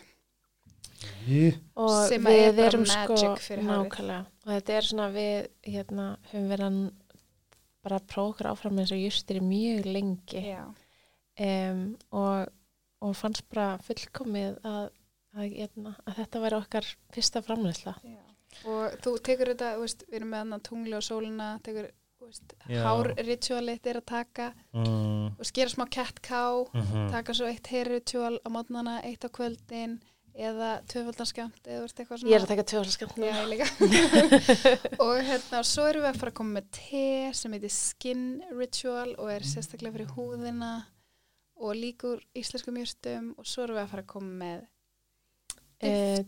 Jí, og Sem við er bara magic sko fyrir hárið. nákvæmlega og þetta er svona við hérna höfum verið að bara prófa okkur áfram eins og justir mjög lengi Já. um, og, og fannst bara fullkomið að, að, hérna, að þetta væri okkar fyrsta framleysla Já. og þú tekur þetta, þú veist, við erum með annan tungli og sólina, tekur þú veist, Já. hár ritualit er að taka mm, og skera smá cat cow mhm. taka svo eitt hair ritual á mótnana, eitt á kvöldin eða tvöfaldanskjönd eða þú veist eitthvað svona ég er að taka líka. og hérna, svo erum við að fara að koma með te sem heitir skin ritual og er sérstaklega fyrir húðina og líkur íslenskum júrstum og svo erum við að fara að koma með uh,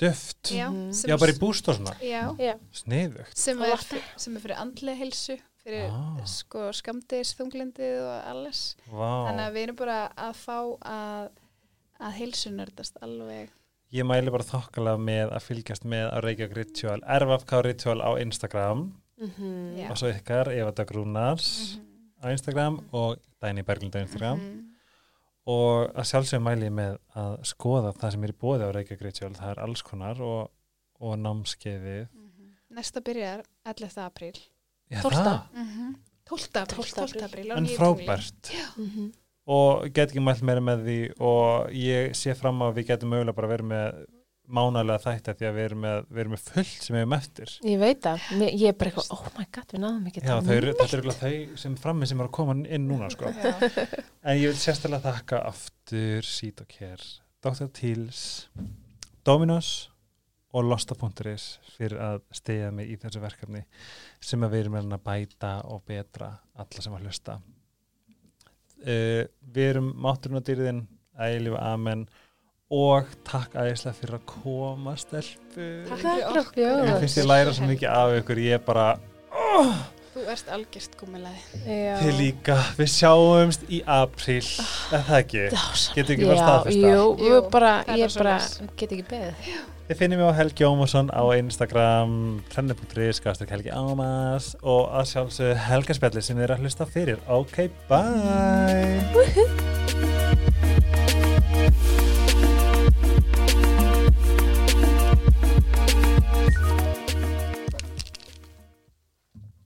Duft, Já, Mhm. já bara í búst og svona já. Sniðugt sem, er, sem er fyrir andlega heilsu fyrir Ah. sko skamdegis þunglindið og alles Vá. þannig að við erum bara að fá að að heilsu nördast alveg ég mæli bara þokkalega með að fylgjast með á Reykjavík Ritual, RFK Ritual á Instagram Mhm. Já. og svo ykkar Eva Dag Rúnars á Instagram og Dæni Berglind á Instagram Mhm. Og að sjálfsögum mæli ég með að skoða það sem er í bóði á Reykjavík Ritual, það er alls konar og, og námskeiðið Mhm. Næsta byrjar 11. apríl. Já, Tólfta. það. 12. apríl. 12. 12. apríl. en frábært Mhm. og get ekki mælt meira með því og ég sé fram á að við getum mögulega bara verið með mánalega þætti því að við erum með, við erum með fullt sem við erum eftir Ég veit það, Mér- ég er bara eitthvað, oh my god, við náðum ekki Já, þetta eru örugglega þau sem frammi sem eru að koma inn núna sko. Já. en ég vil sérstaklega þakka aftur Seed og Care, Dr. Teals Dominos og Losta.is fyrir að stegja mig í þessu verkefni sem að við erum að bæta og betra alla sem að hlusta uh, Við erum mátturinn og dýrðin ælifu amen og takk æðislega fyrir að koma stelpu Takk fyrir okkur. Mér finnst ég læra svo mikið af ykkur ég er bara, Þú ert algjörst gúmilaði. Já. þið líka við sjáumst í apríl er það ekki? Getur ekki bara Já, staðfesta? Jú, Jú, bara, er ég bara get ekki beðið. Þið finnum mig á Helgi Ómarsson á Instagram trenni.is, gastur Helgi Ómars og að sjálfsögðu Helgaspjalli sem þið er að hlusta fyrir Ok, bye!